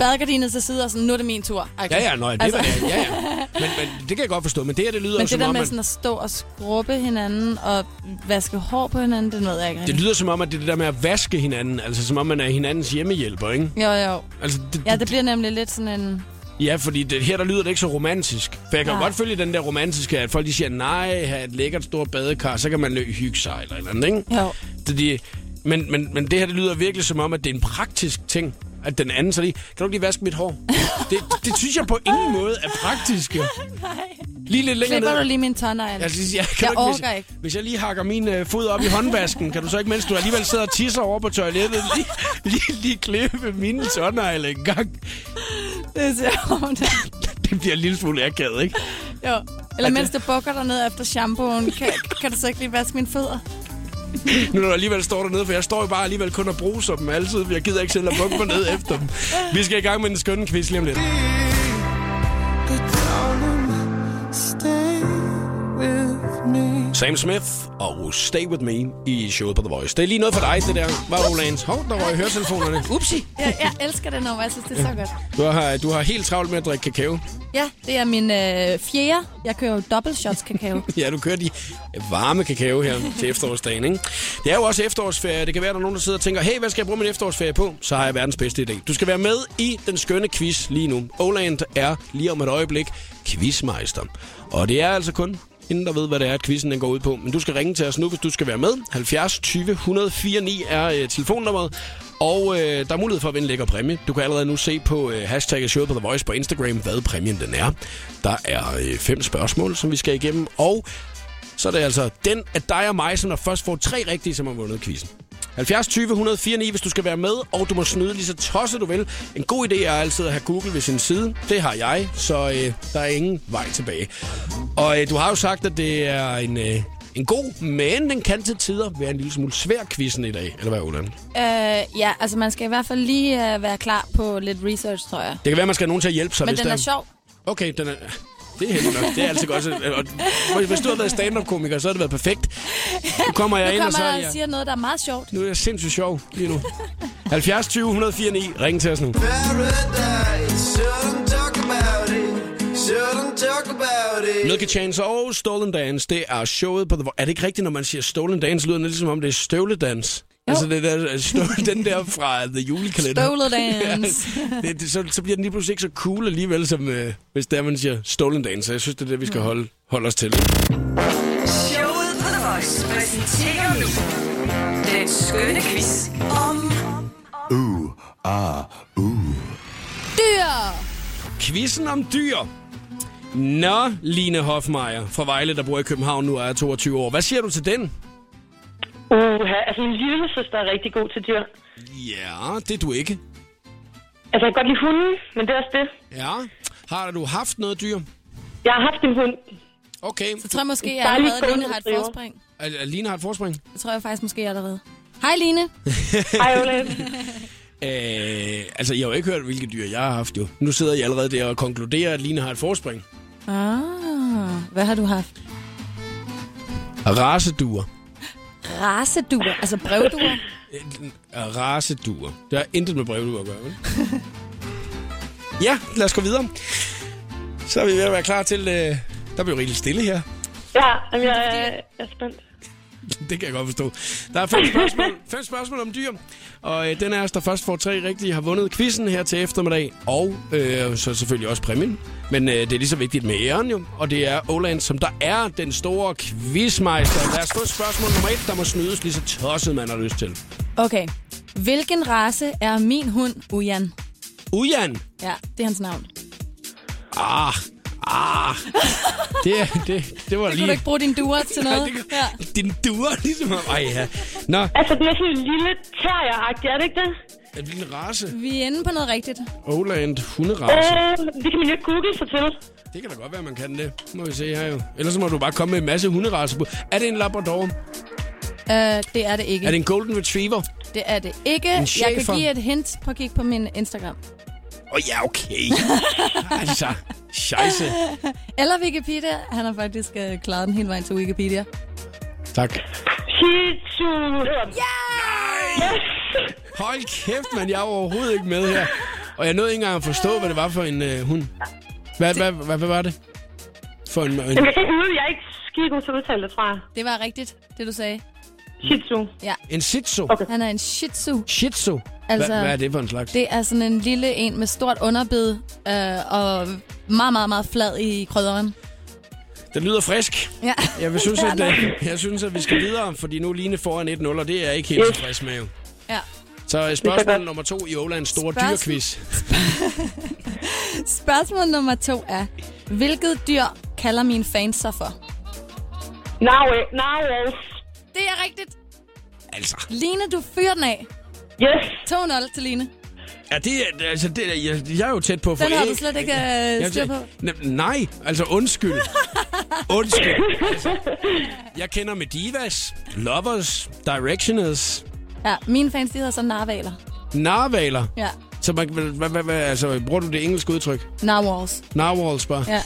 badegardinet til side, og sådan, nu er det min tur. Okay. Ja, ja, nøj, det Altså- var det. Ja, ja. *laughs* Men, men det kan jeg godt forstå. Men det her, det lyder Men jo det som der om, med at, sådan at stå og skrubbe hinanden, og vaske hår på hinanden, det ved jeg ikke det lyder som om, at det er det der med at vaske hinanden. Altså som om, man er hinandens hjemmehjælper, ikke? Jo, jo. Altså, det, Ja, det bliver nemlig lidt sådan en... Ja, fordi det, her der lyder det ikke så romantisk. For jeg kan Nej. godt følge den der romantiske, at folk de siger, nej, have et lækkert stort badekar, så kan man lø- hygge sig eller andet, ikke? Jo. Det, de, men, men, men det her, det lyder virkelig som om, at det er en praktisk ting. At den anden så lige, kan du ikke lige vaske mit hår? *laughs* Det, det synes jeg på ingen måde er praktisk. *laughs* jo. Lige lidt længere Klipper ned. du lige min tånegl? Jeg, synes, jeg, kan Jeg ikke, orker hvis, ikke. Hvis jeg lige hakker min øh, fod op i håndvasken, kan du så ikke, mens du alligevel sidder og tisser over på toilettet, *laughs* lige, lige, lige klippe mine tårnegle en gang? Det ser hårdt. Det bliver en lille smule akavet, ikke? Jo. Eller mens du bukker dig ned efter shampooen, kan, kan du så ikke lige vaske mine fødder? Nu når du alligevel står dernede, for jeg står jo bare alligevel kun og bruser dem altid, jeg gider ikke selv at bukke mig ned efter dem. Vi skal i gang med den skønne quiz lige om lidt. Sam Smith og Stay With Me i showet på The Voice. Det er lige noget for dig, det der. Var Olans? Hov, der røg høretelefonerne. Upsi. Jeg, jeg elsker det nummer, jeg synes, det er så godt. Du har, du har helt travlt med at drikke kakao. Ja, det er min øh, fjerde. Jeg kører jo dobbelt shots kakao. *laughs* Ja, du kører de varme kakao her til efterårsdagen, ikke? Det er jo også efterårsferie. Det kan være, at der er nogen, der sidder og tænker, hey, hvad skal jeg bruge min efterårsferie på? Så har jeg verdens bedste idé. Du skal være med i den skønne quiz lige nu. Oland er lige om et øjeblik quizmeister. Og det er altså kun inden der ved, hvad det er, at quizzen den går ud på. Men du skal ringe til os nu, hvis du skal være med. 70 20 104 9 er øh, telefonnummeret. Og øh, der er mulighed for at vinde lækker præmie. Du kan allerede nu se på øh, hashtagget showet på The Voice på Instagram, hvad præmien den er. Der er øh, fem spørgsmål, som vi skal igennem. Og så er det altså den af dig og mig, som der først får tre rigtige, som har vundet quizzen. 70 20 104 9, hvis du skal være med, og du må snyde lige så tosset du vil. En god idé er altid at have Google ved sin side. Det har jeg, så øh, der er ingen vej tilbage. Og øh, du har jo sagt, at det er en, øh, en god, men den kan til tider være en lille smule svær quizzen i dag. Eller hvad, Ulan? øh, ja, altså man skal i hvert fald lige øh, være klar på lidt research, tror jeg. Det kan være, man skal have nogen til at hjælpe sig. Men den er der... sjov. Okay, den er... Det er heldigt nok. Det er altid godt. Og hvis du har været stand-up-komiker, så har det været perfekt. Nu kommer jeg Nu ind, og kommer så er jeg og siger noget, der er meget sjovt. Nu er jeg sindssygt sjov lige nu. 70 20 104 9. Ring til os nu. Milky Chance og Stolen Dance, det er showet på The Voice. Er det ikke rigtigt, når man siger Stolen Dance, lyder det som om det er støvledans? Jo. Altså det der, støv, *laughs* den der fra The Julekalender. Stolen *laughs* Dance. Ja, det, det, så, så bliver den lige pludselig ikke så cool alligevel, som øh, hvis der man siger Stolen Dance. Så jeg synes, det er det, vi skal holde, holde os til. Showet på The Voice præsenterer nu den skønne quiz om Dyr! Quizzen om dyr. Nå, Line Hofmeier fra Vejle, der bor i København nu er 22 år. Hvad siger du til den? Uh, altså min lille søster er rigtig god til dyr. Ja, det er du ikke. Altså, jeg kan godt lide hunden, men det er også det. Ja. Har du haft noget dyr? Jeg har haft en hund. Okay. Så tror jeg måske, jeg dejlig allerede Line har et forspring. Er, er Line har et forspring? Det tror jeg faktisk måske allerede. Hej Line. *laughs* Hej, Ole. Øh, altså, jeg har jo ikke hørt, hvilke dyr jeg har haft jo. Nu sidder jeg allerede der og konkluderer, at Line har et forspring. Ah, hvad har du haft? Raceduer. Raceduer, altså brevduer. Øh, Raceduer. Det har intet med brevduer at gøre, vel? ja, lad os gå videre. Så er vi ved at være klar til... Øh, der bliver rigtig stille her. Ja, jamen, jeg, jeg er spændt. *laughs* Det kan jeg godt forstå. Der er fem spørgsmål, fem spørgsmål om dyr, og øh, den af os, der først får tre rigtige, har vundet quizzen her til eftermiddag, og øh, så selvfølgelig også præmien. Men øh, det er lige så vigtigt med æren jo, og det er Oland, som der er den store quizmeister. Lad os få spørgsmål nummer et, der må snydes lige så tosset, man har lyst til. Okay. Hvilken race er min hund, Ujan? Ujan! Ja, det er hans navn. Ah, ah. Det, det, det var Det lige... kunne du ikke bruge din duer til noget. Nej, det kan- Ja. Din duer, ligesom... Ej, ja. Nå, Altså, det er sådan en lille terrier-agtig, er det ikke det? er det en race? Vi er inde på noget rigtigt. Oland hunderace. Øh, det kan man jo ikke google sig til. Det kan da godt være, man kan det. Må vi se her jo. Ellers så må du bare komme med en masse hunderacer på. Er det en Labrador? Uh, det er det ikke. Er det en Golden Retriever? Det er det ikke. En Jeg kan give et hint på at kigge på min Instagram. Åh oh, ja, okay. *laughs* altså, scheisse. *laughs* Eller Wikipedia. Han har faktisk uh, klaret den hele vejen til Wikipedia. Tak. Shih Tzu hedder den. Ja! Hold kæft, mand. Jeg er overhovedet ikke med her. Og jeg nåede ikke engang at forstå, hvad det var for en uh, hund. Hvad, hvad, hvad, hvad var det? For en, en... Jamen, jeg kan ikke ude, jeg er ikke skide god til at udtale det, tror jeg. Det var rigtigt, det du sagde. Shih Tzu. Ja. En Shih Tzu? Okay. Han er en shih tzu. Shih Tzu? Altså, hvad, hvad er det for en slags? Det er sådan en lille en med stort underbid øh, og meget, meget, meget flad i krydderen. Den lyder frisk. Ja. Jeg, vil synes, *laughs* at, øh, jeg synes, at vi skal videre, fordi nu er Line foran 1-0, og det er jeg ikke helt Yes. tilfreds med. Jo. Ja. Så øh, spørgsmål nummer to i Olands store Spørgsmål- dyrquiz. *laughs* Spørgsmål nummer to er, hvilket dyr kalder mine fans sig for? Narwhal. Det er rigtigt. Altså, Line, du fyrer den af. Yes. 2-0 til Line. Ja, det er, altså, det, er- jeg, jeg er jo tæt på at få Den har du slet ikke øh, styr på. Ne- Nej, altså undskyld. *laughs* undskyld. Altså, jeg kender Medivas, Lovers, Directioners, Ja, mine fans, de hedder så narvaler. Narvaler. Ja, Så man, hvad, hvad, hvad, altså, bruger du det engelske udtryk? narwhals. Narwhals bare. Ja.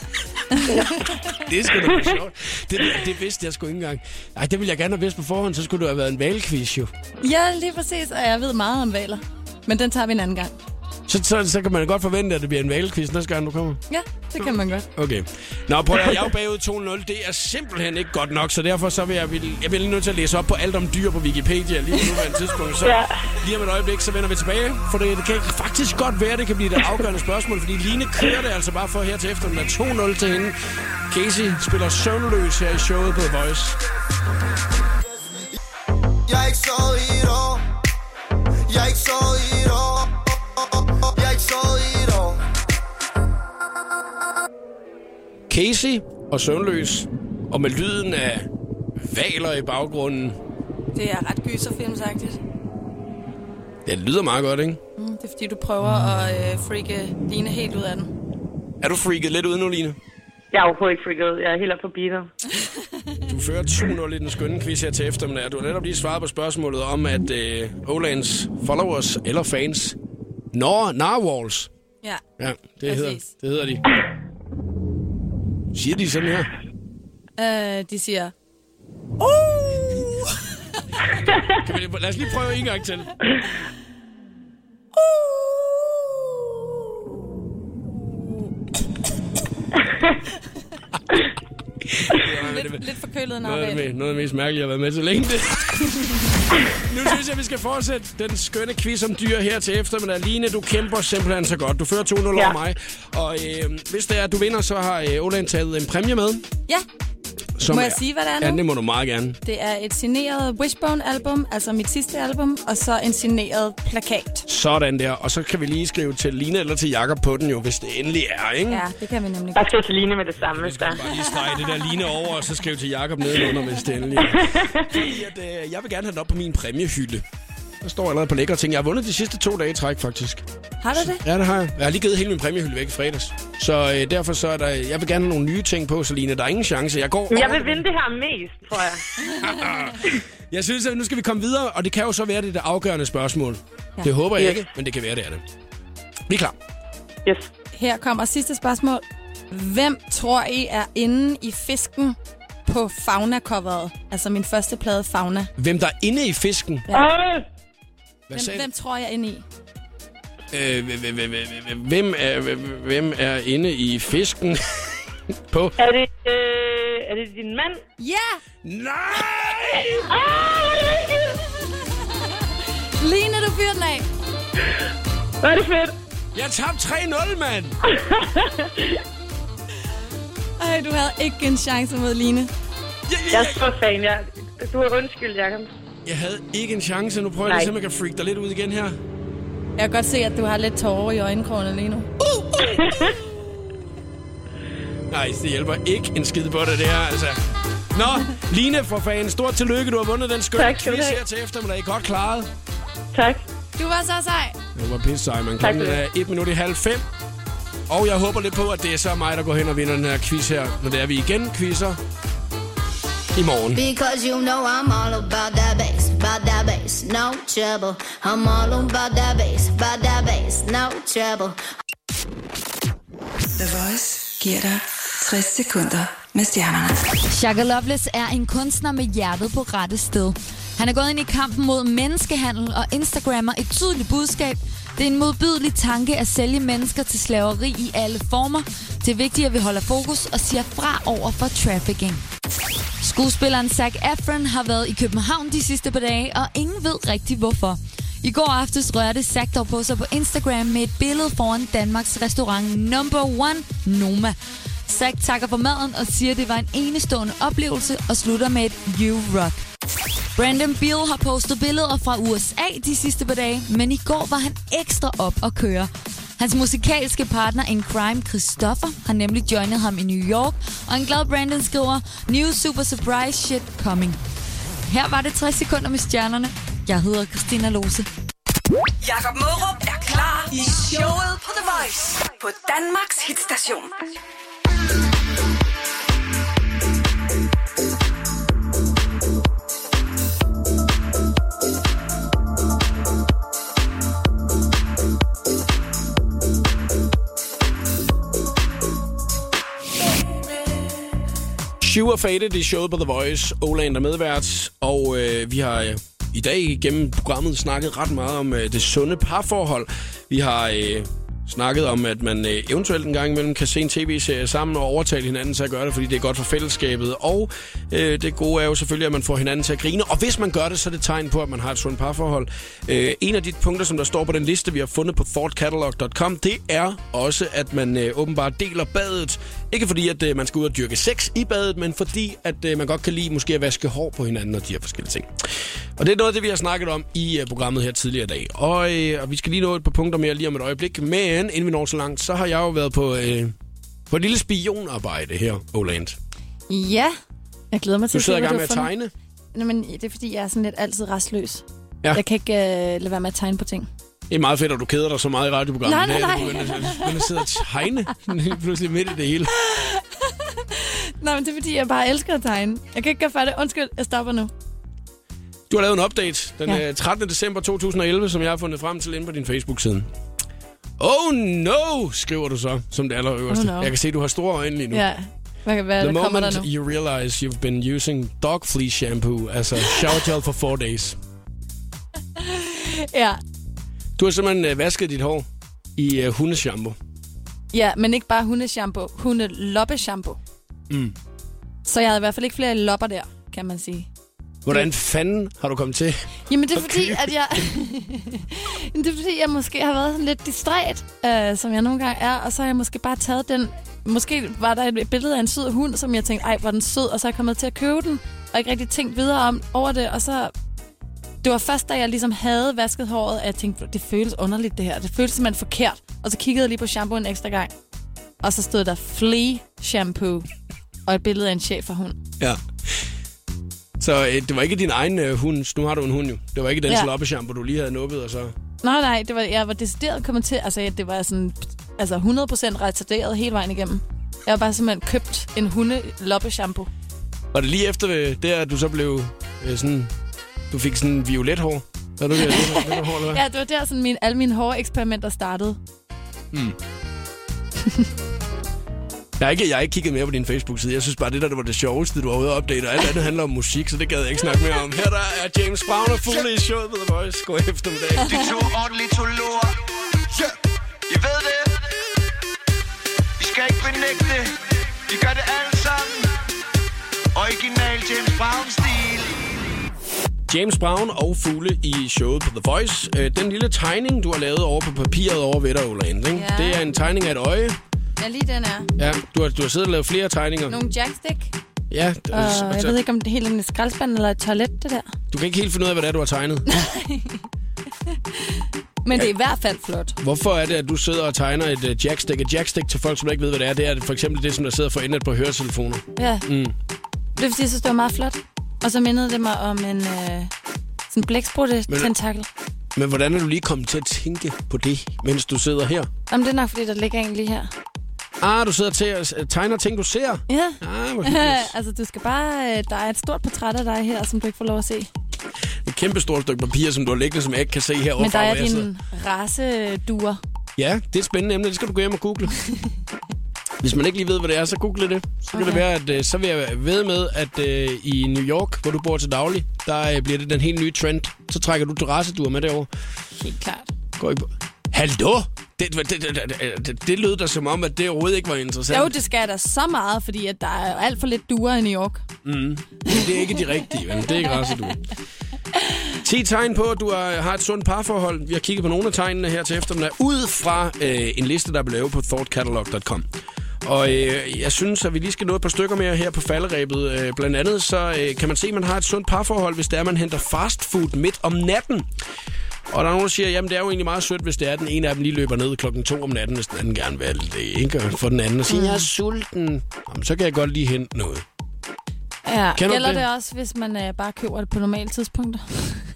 Det skulle da være sjovt. Det, det vidste jeg sgu ikke engang. Ej, det ville jeg gerne have vidst på forhånd, så skulle du have været en valquiz jo. ja, lige præcis, og jeg ved meget om valer. Men den tager vi en anden gang. Så, så, så kan man godt forvente, at det bliver en valquiz næste gang, du kommer. Ja, det kan man godt. Okay. Nå, prøv at høre, jeg er jo bagud 2-0. Det er simpelthen ikke godt nok, så derfor så vil jeg, vil, jeg vil lige nødt til at læse op på alt om dyr på Wikipedia lige på nuværende tidspunkt. Så *laughs* Ja. lige om et øjeblik, så vender vi tilbage, for det, det kan faktisk godt være, det kan blive det afgørende spørgsmål, fordi Line kører det altså bare for her til eftermiddag 2-0 til hende. Casey spiller søvnløs her i showet på The Voice. Jeg er ikke sovet i et år Jeg er ikke sovet i Casey og søvnløs, og med lyden af valer i baggrunden. Det er ret gyserfilmsagtigt. Det lyder meget godt, ikke? Mm, det er fordi, du prøver at øh, freake Line helt ud af den. Er du freaket lidt ud nu, Line? Jeg er overhovedet ikke freaket. Jeg er helt op på beatet. Du fører 2-0 i den skønne quiz her til eftermiddag. Du har netop lige svaret på spørgsmålet om, at øh, Olands followers eller fans når narwhals. Ja. Ja, det hedder, det hedder de. Siger de sådan her? Øh, de siger... Kan vi, lige- lad os lige prøve en gang til. *laughs* Forkølet Noget af, det, narval. me- noget af det mest mærkelige, jeg har været med til længe. Det. *laughs* nu synes jeg, vi skal fortsætte den skønne quiz om dyr her til eftermiddag. Line, du kæmper simpelthen så godt. Du fører 2-0 ja. Ja. over mig. Og øh, hvis det er, at du vinder, så har øh, Olan taget en præmie med. Ja, Som Må jeg sige, hvad det er nu? Ja, det må du meget gerne. det er et signeret Wishbone-album, altså mit sidste album, og så en signeret plakat. Sådan der. Og så kan vi lige skrive til Line eller til Jakob på den jo, hvis det endelig er, ikke? Ja, det kan vi nemlig godt. skal til Line med det samme, hvis der. Bare lige strege det der Line over, og så skrive til Jakob nedenunder, hvis det endelig er. *laughs* Fordi at, øh, jeg vil gerne have den op på min præmiehylde. Der står allerede på lækre ting. Jeg har vundet de sidste to dage i træk, faktisk. Har du det? Ja, det har jeg. Jeg har lige givet hele min præmiehylde væk i fredags. Så øh, derfor så er der... Jeg vil gerne have nogle nye ting på, Selina. Der er ingen chance. Jeg går jeg vil vinde det her mest, tror jeg. *laughs* Jeg synes, at nu skal vi komme videre, og det kan jo så være det, det afgørende spørgsmål. Ja. Det håber jeg Yes. ikke, men det kan være, det er det. Vi er klar. Yes. Her kommer sidste spørgsmål. Hvem tror I er inde i fisken på Fauna-coveret? Altså min første plade Fauna. Hvem der er inde i fisken? Ja. Øh, Hvem, sagde hvem tror jeg er inde i? Øh, hvem- er, hvem- er inde i fisken *laughs* på... er, det, øh, er det din mand? Ja! Nej! Ah! *laughs* Line, du fyrer den af. Hvor er det fedt. Jeg tabte 3-0, mand! *laughs* Ej, du havde ikke en chance mod Line. Jeg, Jeg jeg, er så fan. Jeg, du er undskyld, Jacob. Jeg havde ikke en chance. Nu prøver jeg Nej. lige, om jeg kan freak dig lidt ud igen her. Jeg kan godt se, at du har lidt tårer i øjenkrogen lige nu. *laughs* Nej, det hjælper ikke en skid på det, det her, altså. Nå, Line for fanden, stort tillykke. Du har vundet den skønne Tak du quiz her til eftermiddag. Godt klaret. Tak. Du var så sej. Det var pisse sej, man. Tak Klokken er 1 minut i halv fem. Og jeg håber lidt på, at det er så mig, der går hen og vinder den her quiz her. Når det er, vi igen quizzer i morgen. Because you know I'm all about that bass, about that bass, no trouble. I'm all about that bass, about that bass, no trouble. The Voice giver dig 60 sekunder med stjernerne. Shaka Loveless er en kunstner med hjertet på rette sted. Han er gået ind i kampen mod menneskehandel og Instagrammer et tydeligt budskab. Det er en modbydelig tanke at sælge mennesker til slaveri i alle former. Det er vigtigt, at vi holder fokus og siger fra over for trafficking. Skuespilleren Zac Efron har været i København de sidste par dage, og ingen ved rigtig hvorfor. I går aftes rørte Zac dog på sig på Instagram med et billede foran Danmarks restaurant Number One Noma. Zac takker for maden og siger, at det var en enestående oplevelse og slutter med et You Rock. Brandon Beal har postet billeder fra USA de sidste par dage, men i går var han ekstra op at køre. Hans musikalske partner in crime, Christopher, har nemlig joinet ham i New York, og en glad Brandon skriver, New super surprise shit coming. Her var det 60 sekunder med stjernerne. Jeg hedder Christina Lose. Jakob Mørup er klar i showet på The Voice på Danmarks hitstation. Sure Faded i showet på The Voice. Oland er medvært, og øh, vi har øh, i dag gennem programmet snakket ret meget om øh, det sunde parforhold. Vi har øh, snakket om, at man øh, eventuelt en gang imellem kan se en tv-serie sammen og overtale hinanden til at gøre det, fordi det er godt for fællesskabet. Og øh, det gode er jo selvfølgelig, at man får hinanden til at grine. Og hvis man gør det, så er det tegn på, at man har et sundt parforhold. Øh, en af de punkter, som der står på den liste, vi har fundet på fordcatalog.com, det er også, at man øh, åbenbart deler badet. Ikke fordi, at øh, man skal ud og dyrke sex i badet, men fordi, at øh, man godt kan lide måske at vaske hår på hinanden og de her forskellige ting. Og det er noget af det, vi har snakket om i øh, programmet her tidligere i dag. Og, øh, og vi skal lige nå et par punkter mere lige om et øjeblik. Men inden vi når så langt, så har jeg jo været på, øh, på et lille spionarbejde her, Oland. Ja, jeg glæder mig til Du sidder i se, gang med at du tegne. Nå, men det er fordi, jeg er sådan lidt altid restløs. Ja. Jeg kan ikke øh, lade være med at tegne på ting. Det er meget fedt, at du keder dig så meget i radioprogrammet. Nej, nej, nej. Du begynder, at sidde og tegne pludselig midt i det hele. *laughs* Nej, men det er fordi, jeg bare elsker at tegne. Jeg kan ikke gøre for det. Undskyld, jeg stopper nu. Du har lavet en update den Ja. ja. 13. december 2011, som jeg har fundet frem til inde på din Facebook-side. Oh no, skriver du så, som det allerøverste. Oh no. Jeg kan se, du har store øjne lige nu. Ja, hvad, hvad The der kommer moment der nu? you realize you've been using dog flea shampoo as a shower gel for four days. *laughs* Ja. Du har simpelthen øh, vasket dit hår i øh, hundeshampoo. ja, men ikke bare hundeshampoo. Hundeloppeshampoo. Mm. Så jeg havde i hvert fald ikke flere lopper der, kan man sige. Hvordan fanden har du kommet til? Jamen det er fordi, at jeg... *laughs* Det er fordi, jeg måske har været sådan lidt distræt, øh, som jeg nogle gange er, og så har jeg måske bare taget den... Måske var der et billede af en sød hund, som jeg tænkte, ej, hvor den sød, og så er jeg kommet til at købe den, og ikke rigtig tænkt videre om over det, og så... Det var først, da jeg ligesom havde vasket håret, at jeg tænkte, det føles underligt det her. Det føles simpelthen forkert. Og så kiggede jeg lige på shampoo en ekstra gang. Og så stod der flea shampoo og et billede af en chef for hund. Ja. Så øh, det var ikke din egen øh, hund. Nu har du en hund jo. Det var ikke den Ja. sloppeshampoo, du lige havde nuppet, og så... Nej, nej, det var, jeg var decideret kommet til, altså det var sådan, altså 100% retarderet hele vejen igennem. Jeg har bare simpelthen købt en hunde shampoo. Var det lige efter øh, det, at du så blev øh, sådan... Du fik sådan violet hår? Var du det, det, det, det hår, eller hvad? Ja, det var der sådan min, alle mine håreksperimenter startede. Mm. Jeg har, ikke, jeg har ikke kigget mere på din Facebook-side. Jeg synes bare, det der det var det sjoveste, du var ude og opdate. Og alt andet handler om musik, så det gad jeg ikke snakke mere om. Her der er James Brown og Fugle i showet på The Voice. God eftermiddag. De to ordentligt to. Yeah. I ved det. I skal ikke benægte det. I gør det alle sammen. Original James Brown-stil. James Brown og Fugle i showet på The Voice. Øh, Den lille tegning, du har lavet over på papiret over ved dig, ikke? Ja. Det er en tegning af et øje. Ja, lige den er. Ja, du har, du har siddet og lavet flere tegninger. Nogle jackstick. Ja, Og jeg ved ikke, om det er helt en skraldespand eller et toilet, det der. du kan ikke helt finde ud af, hvad det er, du har tegnet. *laughs* Men det er i hvert fald flot. Hvorfor er det, at du sidder og tegner et uh, jackstick? Et jackstick til folk, som ikke ved, hvad det er, det er for eksempel det, som der sidder for endet på høretelefoner. Ja, Mm. det er fordi, jeg synes, det var meget flot. Og så mindede det mig om en øh, sådan blæksprutte tentakel. Men hvordan er du lige kommet til at tænke på det, mens du sidder her? Jamen, det er nok, fordi der ligger en lige her. Ah, du sidder til at øh, tegner ting, du ser. Ja. Ah, hvor *laughs* altså, du skal bare... øh, Der er et stort portræt af dig her, som du ikke får lov at se. Et kæmpe stort stykke papir, som du har liggende, som jeg ikke kan se herovre Men der er din raceduer. Ja, det er et spændende emne. Det skal du gå hjem og google. *laughs* Hvis man ikke lige ved, hvad det er, så google det. Så kan Okay. det være, at øh, så vil jeg ved med, at øh, i New York, hvor du bor til daglig, der øh, bliver det den helt nye trend. Så trækker du terrasseduer med derovre. Helt klart. Går I på... Hallo? Det, det, det, det, det, det lød da som om, at det overhovedet ikke var interessant. Jo, det skal da så meget, fordi at der er alt for lidt duer i New York. Mm. Men det er ikke de rigtige, vel? Det er ikke rasseduer. 10 tegn på, at du er, har et sundt parforhold. Vi har kigget på nogle af tegnene her til eftermiddag, ud fra øh, en liste, der er blevet lavet på thoughtcatalog.com. Og øh, jeg synes, at vi lige skal nå et par stykker mere her på falderæbet. Øh, blandt andet så øh, kan man se, at man har et sundt parforhold, hvis det er, man henter fast food midt om natten. Og der er nogen, der siger, jamen det er jo egentlig meget sødt, hvis det er, den ene af dem lige løber ned klokken to om natten, hvis den anden gerne vil det, ikke? Og for den anden og siger, jeg er sulten. Jamen, så kan jeg godt lige hente noget. Ja, Kender gælder det? det? også, hvis man øh, bare køber det på normale tidspunkter?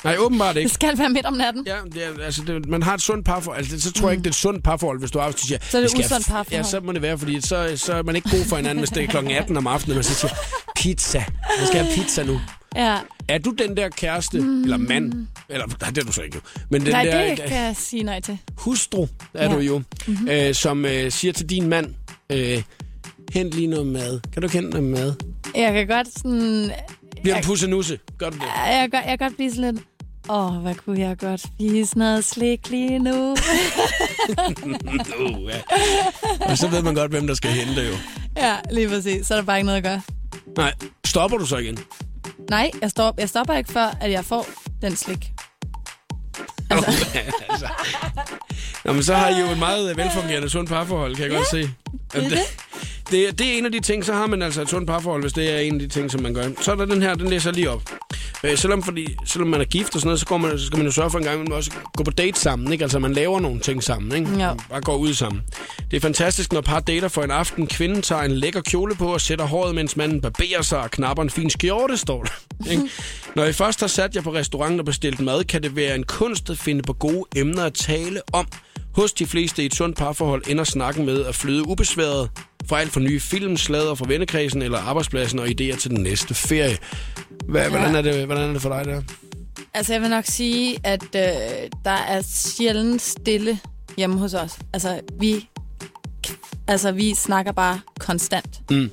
Nej, åbenbart ikke. Det skal være midt om natten. Ja, det er, altså, det, man har et sundt parforhold. Altså, det, så tror jeg ikke, det er et sundt parforhold, hvis du du siger... Så er det "Vi skal usundt parforhold. Ja, så må det være, fordi så, så er man ikke god for hinanden, hvis det er klokken *laughs* 18 om aftenen, og man så siger, pizza. Jeg skal have pizza nu. Ja. Er du den der kæreste, mm. eller mand, eller nej, det er du så ikke jo, men den Nej, der det kan jeg sige nej til. hustru, er Ja. du jo, Mhm. øh, som øh, siger til din mand, øh, hent lige noget mad. Kan du hente noget mad? Jeg kan godt sådan... Bliver jeg, pussenusse. Gør du det? jeg, kan godt, jeg kan godt blive sådan lidt... Åh, oh, hvad kunne jeg godt spise noget slik lige nu? *laughs* uh, ja. Og så ved man godt, hvem der skal hente jo. ja, lige præcis. Så er der bare ikke noget at gøre. Nej, stopper du så igen? Nej, jeg, stop, jeg stopper ikke før, at jeg får den slik. *laughs* altså. Nå, men så har I jo et meget velfungerende sundt parforhold, kan jeg godt se. Det er Jamen, det, det, det er en af de ting, så har man altså et sundt parforhold, hvis det er en af de ting, som man gør. Så er der den her, den læser jeg lige op. Øh, selvom, fordi, selvom man er gift og sådan noget, så, går man, så skal man jo sørge for en gang, at man også gå på date sammen. Ikke? Altså, man laver nogle ting sammen. Ikke? Ja. Bare går ud sammen. Det er fantastisk, når par dater for en aften. Kvinden tager en lækker kjole på og sætter håret, mens manden barberer sig og knapper en fin skjorte, står der. *laughs* Ikke? Når I først har sat jer på restaurant og bestilt mad, kan det være en kunst at finde på gode emner at tale om. Hos de fleste i et sundt parforhold ender snakken med at flyde ubesværet fra alt fra nye film, slader fra vennekredsen eller arbejdspladsen og idéer til den næste ferie. Hvad, ja. hvordan, er det, hvordan er det for dig der? Altså, jeg vil nok sige, at øh, der er sjældent stille hjemme hos os. Altså, vi, altså, vi snakker bare konstant. Mm. Øh,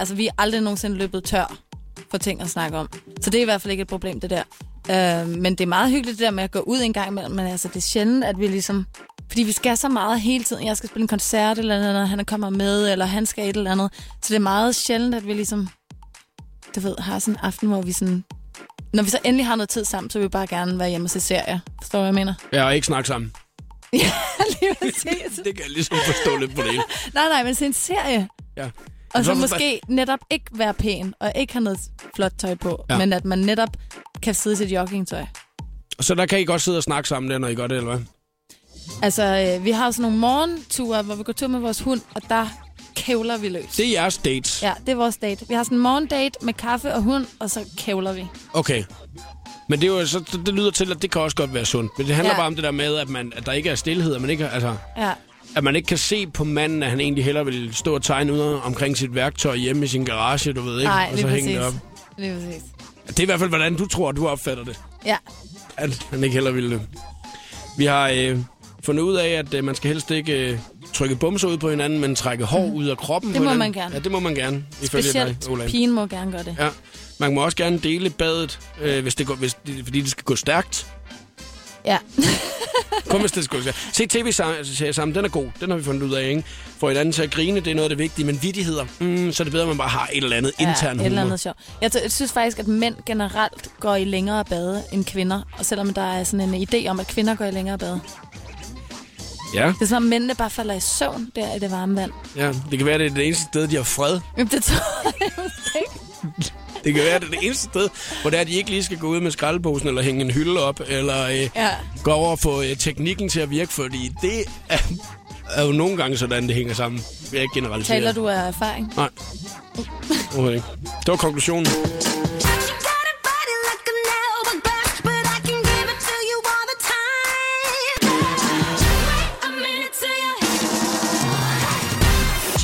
altså, vi er aldrig nogensinde løbet tør for ting at snakke om. Så det er i hvert fald ikke et problem, det der. Øh, men det er meget hyggeligt, det der med at gå ud en gang imellem. Men altså, det er sjældent, at vi ligesom... Fordi vi skal så meget hele tiden. Jeg skal spille en koncert eller noget, han kommer med, eller han skal et eller andet. Så det er meget sjældent, at vi ligesom... Du ved, har sådan en aften, hvor vi sådan... Når vi så endelig har noget tid sammen, så vil vi bare gerne være hjemme og se serier. Forstår du, hvad jeg mener? Ja, og ikke snakke sammen. *laughs* Lige præcis. *laughs* det kan jeg ligesom forstå lidt på det hele. *laughs* nej, nej, men se en serie. Ja. Og så Hvorfor- måske netop ikke være pæn, og ikke have noget flot tøj på, Ja. ja. men at man netop kan sidde i sit joggingtøj. Så der kan I godt sidde og snakke sammen der, når I gør det, eller hvad? Altså, øh, vi har sådan nogle morgenture, hvor vi går tur med vores hund, og der kævler vi løs. Det er jeres dates. Ja, det er vores date. Vi har sådan en morgendate med kaffe og hund, og så kævler vi. Okay. Men det, er jo, så, det lyder til, at det kan også godt være sundt. Men det handler ja. Bare om det der med, at, man, at der ikke er stillhed, at man ikke, altså, Ja, at man ikke kan se på manden, at han egentlig hellere vil stå og tegne ud omkring sit værktøj hjemme i sin garage, du ved ikke? nej, og så hænge det op. Lige præcis. Det er i hvert fald, hvordan du tror, du opfatter det. Ja, At han ikke hellere ville det. Vi har øh, fundet ud af, at øh, man skal helst ikke øh, trykke bumser ud på hinanden, men trække hår ud af kroppen Det på må hinanden. man gerne. Ja, det må man gerne, ifølge specielt dig, Olan. pigen må gerne gøre det. Ja. Man må også gerne dele badet, øh, hvis det går, hvis fordi det skal gå stærkt. Ja. *laughs* Kun hvis det stærkt. Se tv-serie sammen, den er god. Den har vi fundet ud af, ikke? For et andet til at grine, det er noget af det vigtige. Men vittigheder, mm, så er det bedre, at man bare har et eller andet intern ja, humor. et eller andet sjov. Jeg, jeg synes faktisk, at mænd generelt går i længere bade end kvinder. Og selvom der er sådan en idé om, at kvinder går i længere bade. Ja, Det er som om mændene bare falder i søvn der i det varme vand. ja, det kan være, det er det eneste sted, de har fred. Jamen, det tror jeg ikke. *laughs* Det kan være, det er det eneste sted, hvor det er, at de ikke lige skal gå ud med skraldeposen, eller hænge en hylde op, eller øh, Ja. gå over og få øh, teknikken til at virke, fordi det er, er jo nogle gange sådan, det hænger sammen. Jeg ikke generalisere. Taler du af erfaring? Nej. Overhovedet ikke. Det var konklusionen.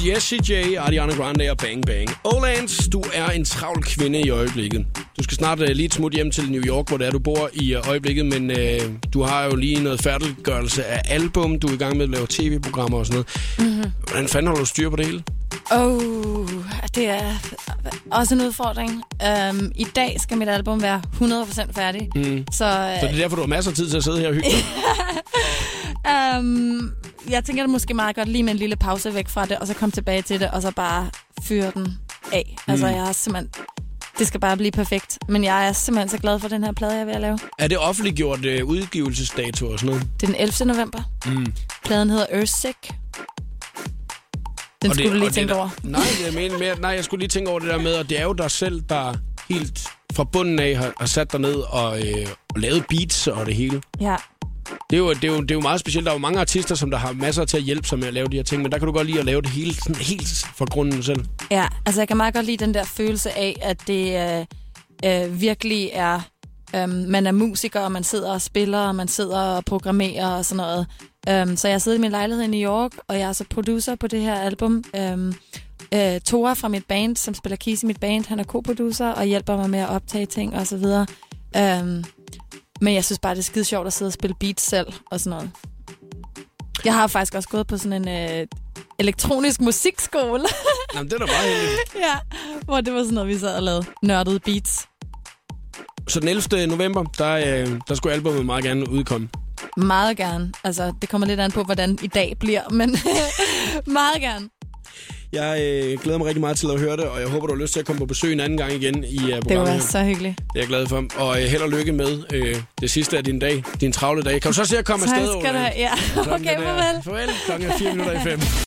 Jessie J, Ariana Grande og Bang Bang. Olans, du er en travl kvinde i øjeblikket. Du skal snart uh, lige et smut hjem til New York, hvor det er, du bor i uh, øjeblikket, men uh, du har jo lige noget færdiggørelse af album. Du er i gang med at lave tv-programmer og sådan noget. Mm-hmm. Hvordan fanden holder du styr på det hele? Oh, det er også en udfordring. Um, I dag skal mit album være 100% færdig. Mm. Så, Så det er derfor, du har masser af tid til at sidde her og hygge. *laughs* um, jeg tænker det måske meget godt lige med en lille pause væk fra det, og så komme tilbage til det, og så bare fyre den af. Mm. Altså, jeg er simpelthen... Det skal bare blive perfekt. Men jeg er simpelthen så glad for den her plade, jeg er ved at lave. Er det offentliggjort uh, udgivelsesdato og sådan noget? Det er den 11. november. Mm. Pladen hedder Earthsick. Den Og skulle du lige tænke der, over. Nej, jeg mener mere, nej, jeg skulle lige tænke over det der med, og det er jo dig selv, der helt fra bunden af har, har sat dig ned og, øh, og lavet beats og det hele. Ja. Det er, jo, det, er jo, det er jo meget specielt. Der er jo mange artister, som der har masser til at hjælpe sig med at lave de her ting, men der kan du godt lide at lave det hele sådan helt fra grunden selv. Ja, altså jeg kan meget godt lide den der følelse af, at det øh, øh, virkelig er... Øh, man er musiker, og man sidder og spiller, og man sidder og programmerer og sådan noget. Um, så jeg sidder i min lejlighed i New York, og jeg er så producer på det her album. Øhm, øh, um, uh, Tora fra mit band, som spiller keys i mit band, han er co-producer og hjælper mig med at optage ting og så videre. Um, men jeg synes bare, det er skide sjovt at sidde og spille beats selv og sådan noget. Jeg har faktisk også gået på sådan en øh, elektronisk musikskole. *laughs* Jamen, det er da meget heldigt. *laughs* ja, hvor det var sådan noget, vi sad og lavede nørdede beats. Så den 11. november, der, øh, der skulle albumet meget gerne udkomme. Meget gerne. Altså, det kommer lidt an på, hvordan i dag bliver, men *laughs* meget gerne. Jeg øh, glæder mig rigtig meget til at høre det, og jeg håber, du har lyst til at komme på besøg en anden gang igen i uh, programmet. Det var så hyggeligt. Det er jeg glad for. Og øh, held og lykke med øh, det sidste af din dag, din travle dag. Kan du så se at komme Tak afsted? skal du have. Ja, okay, farvel. Farvel. Klokken er 4 minutter i 5.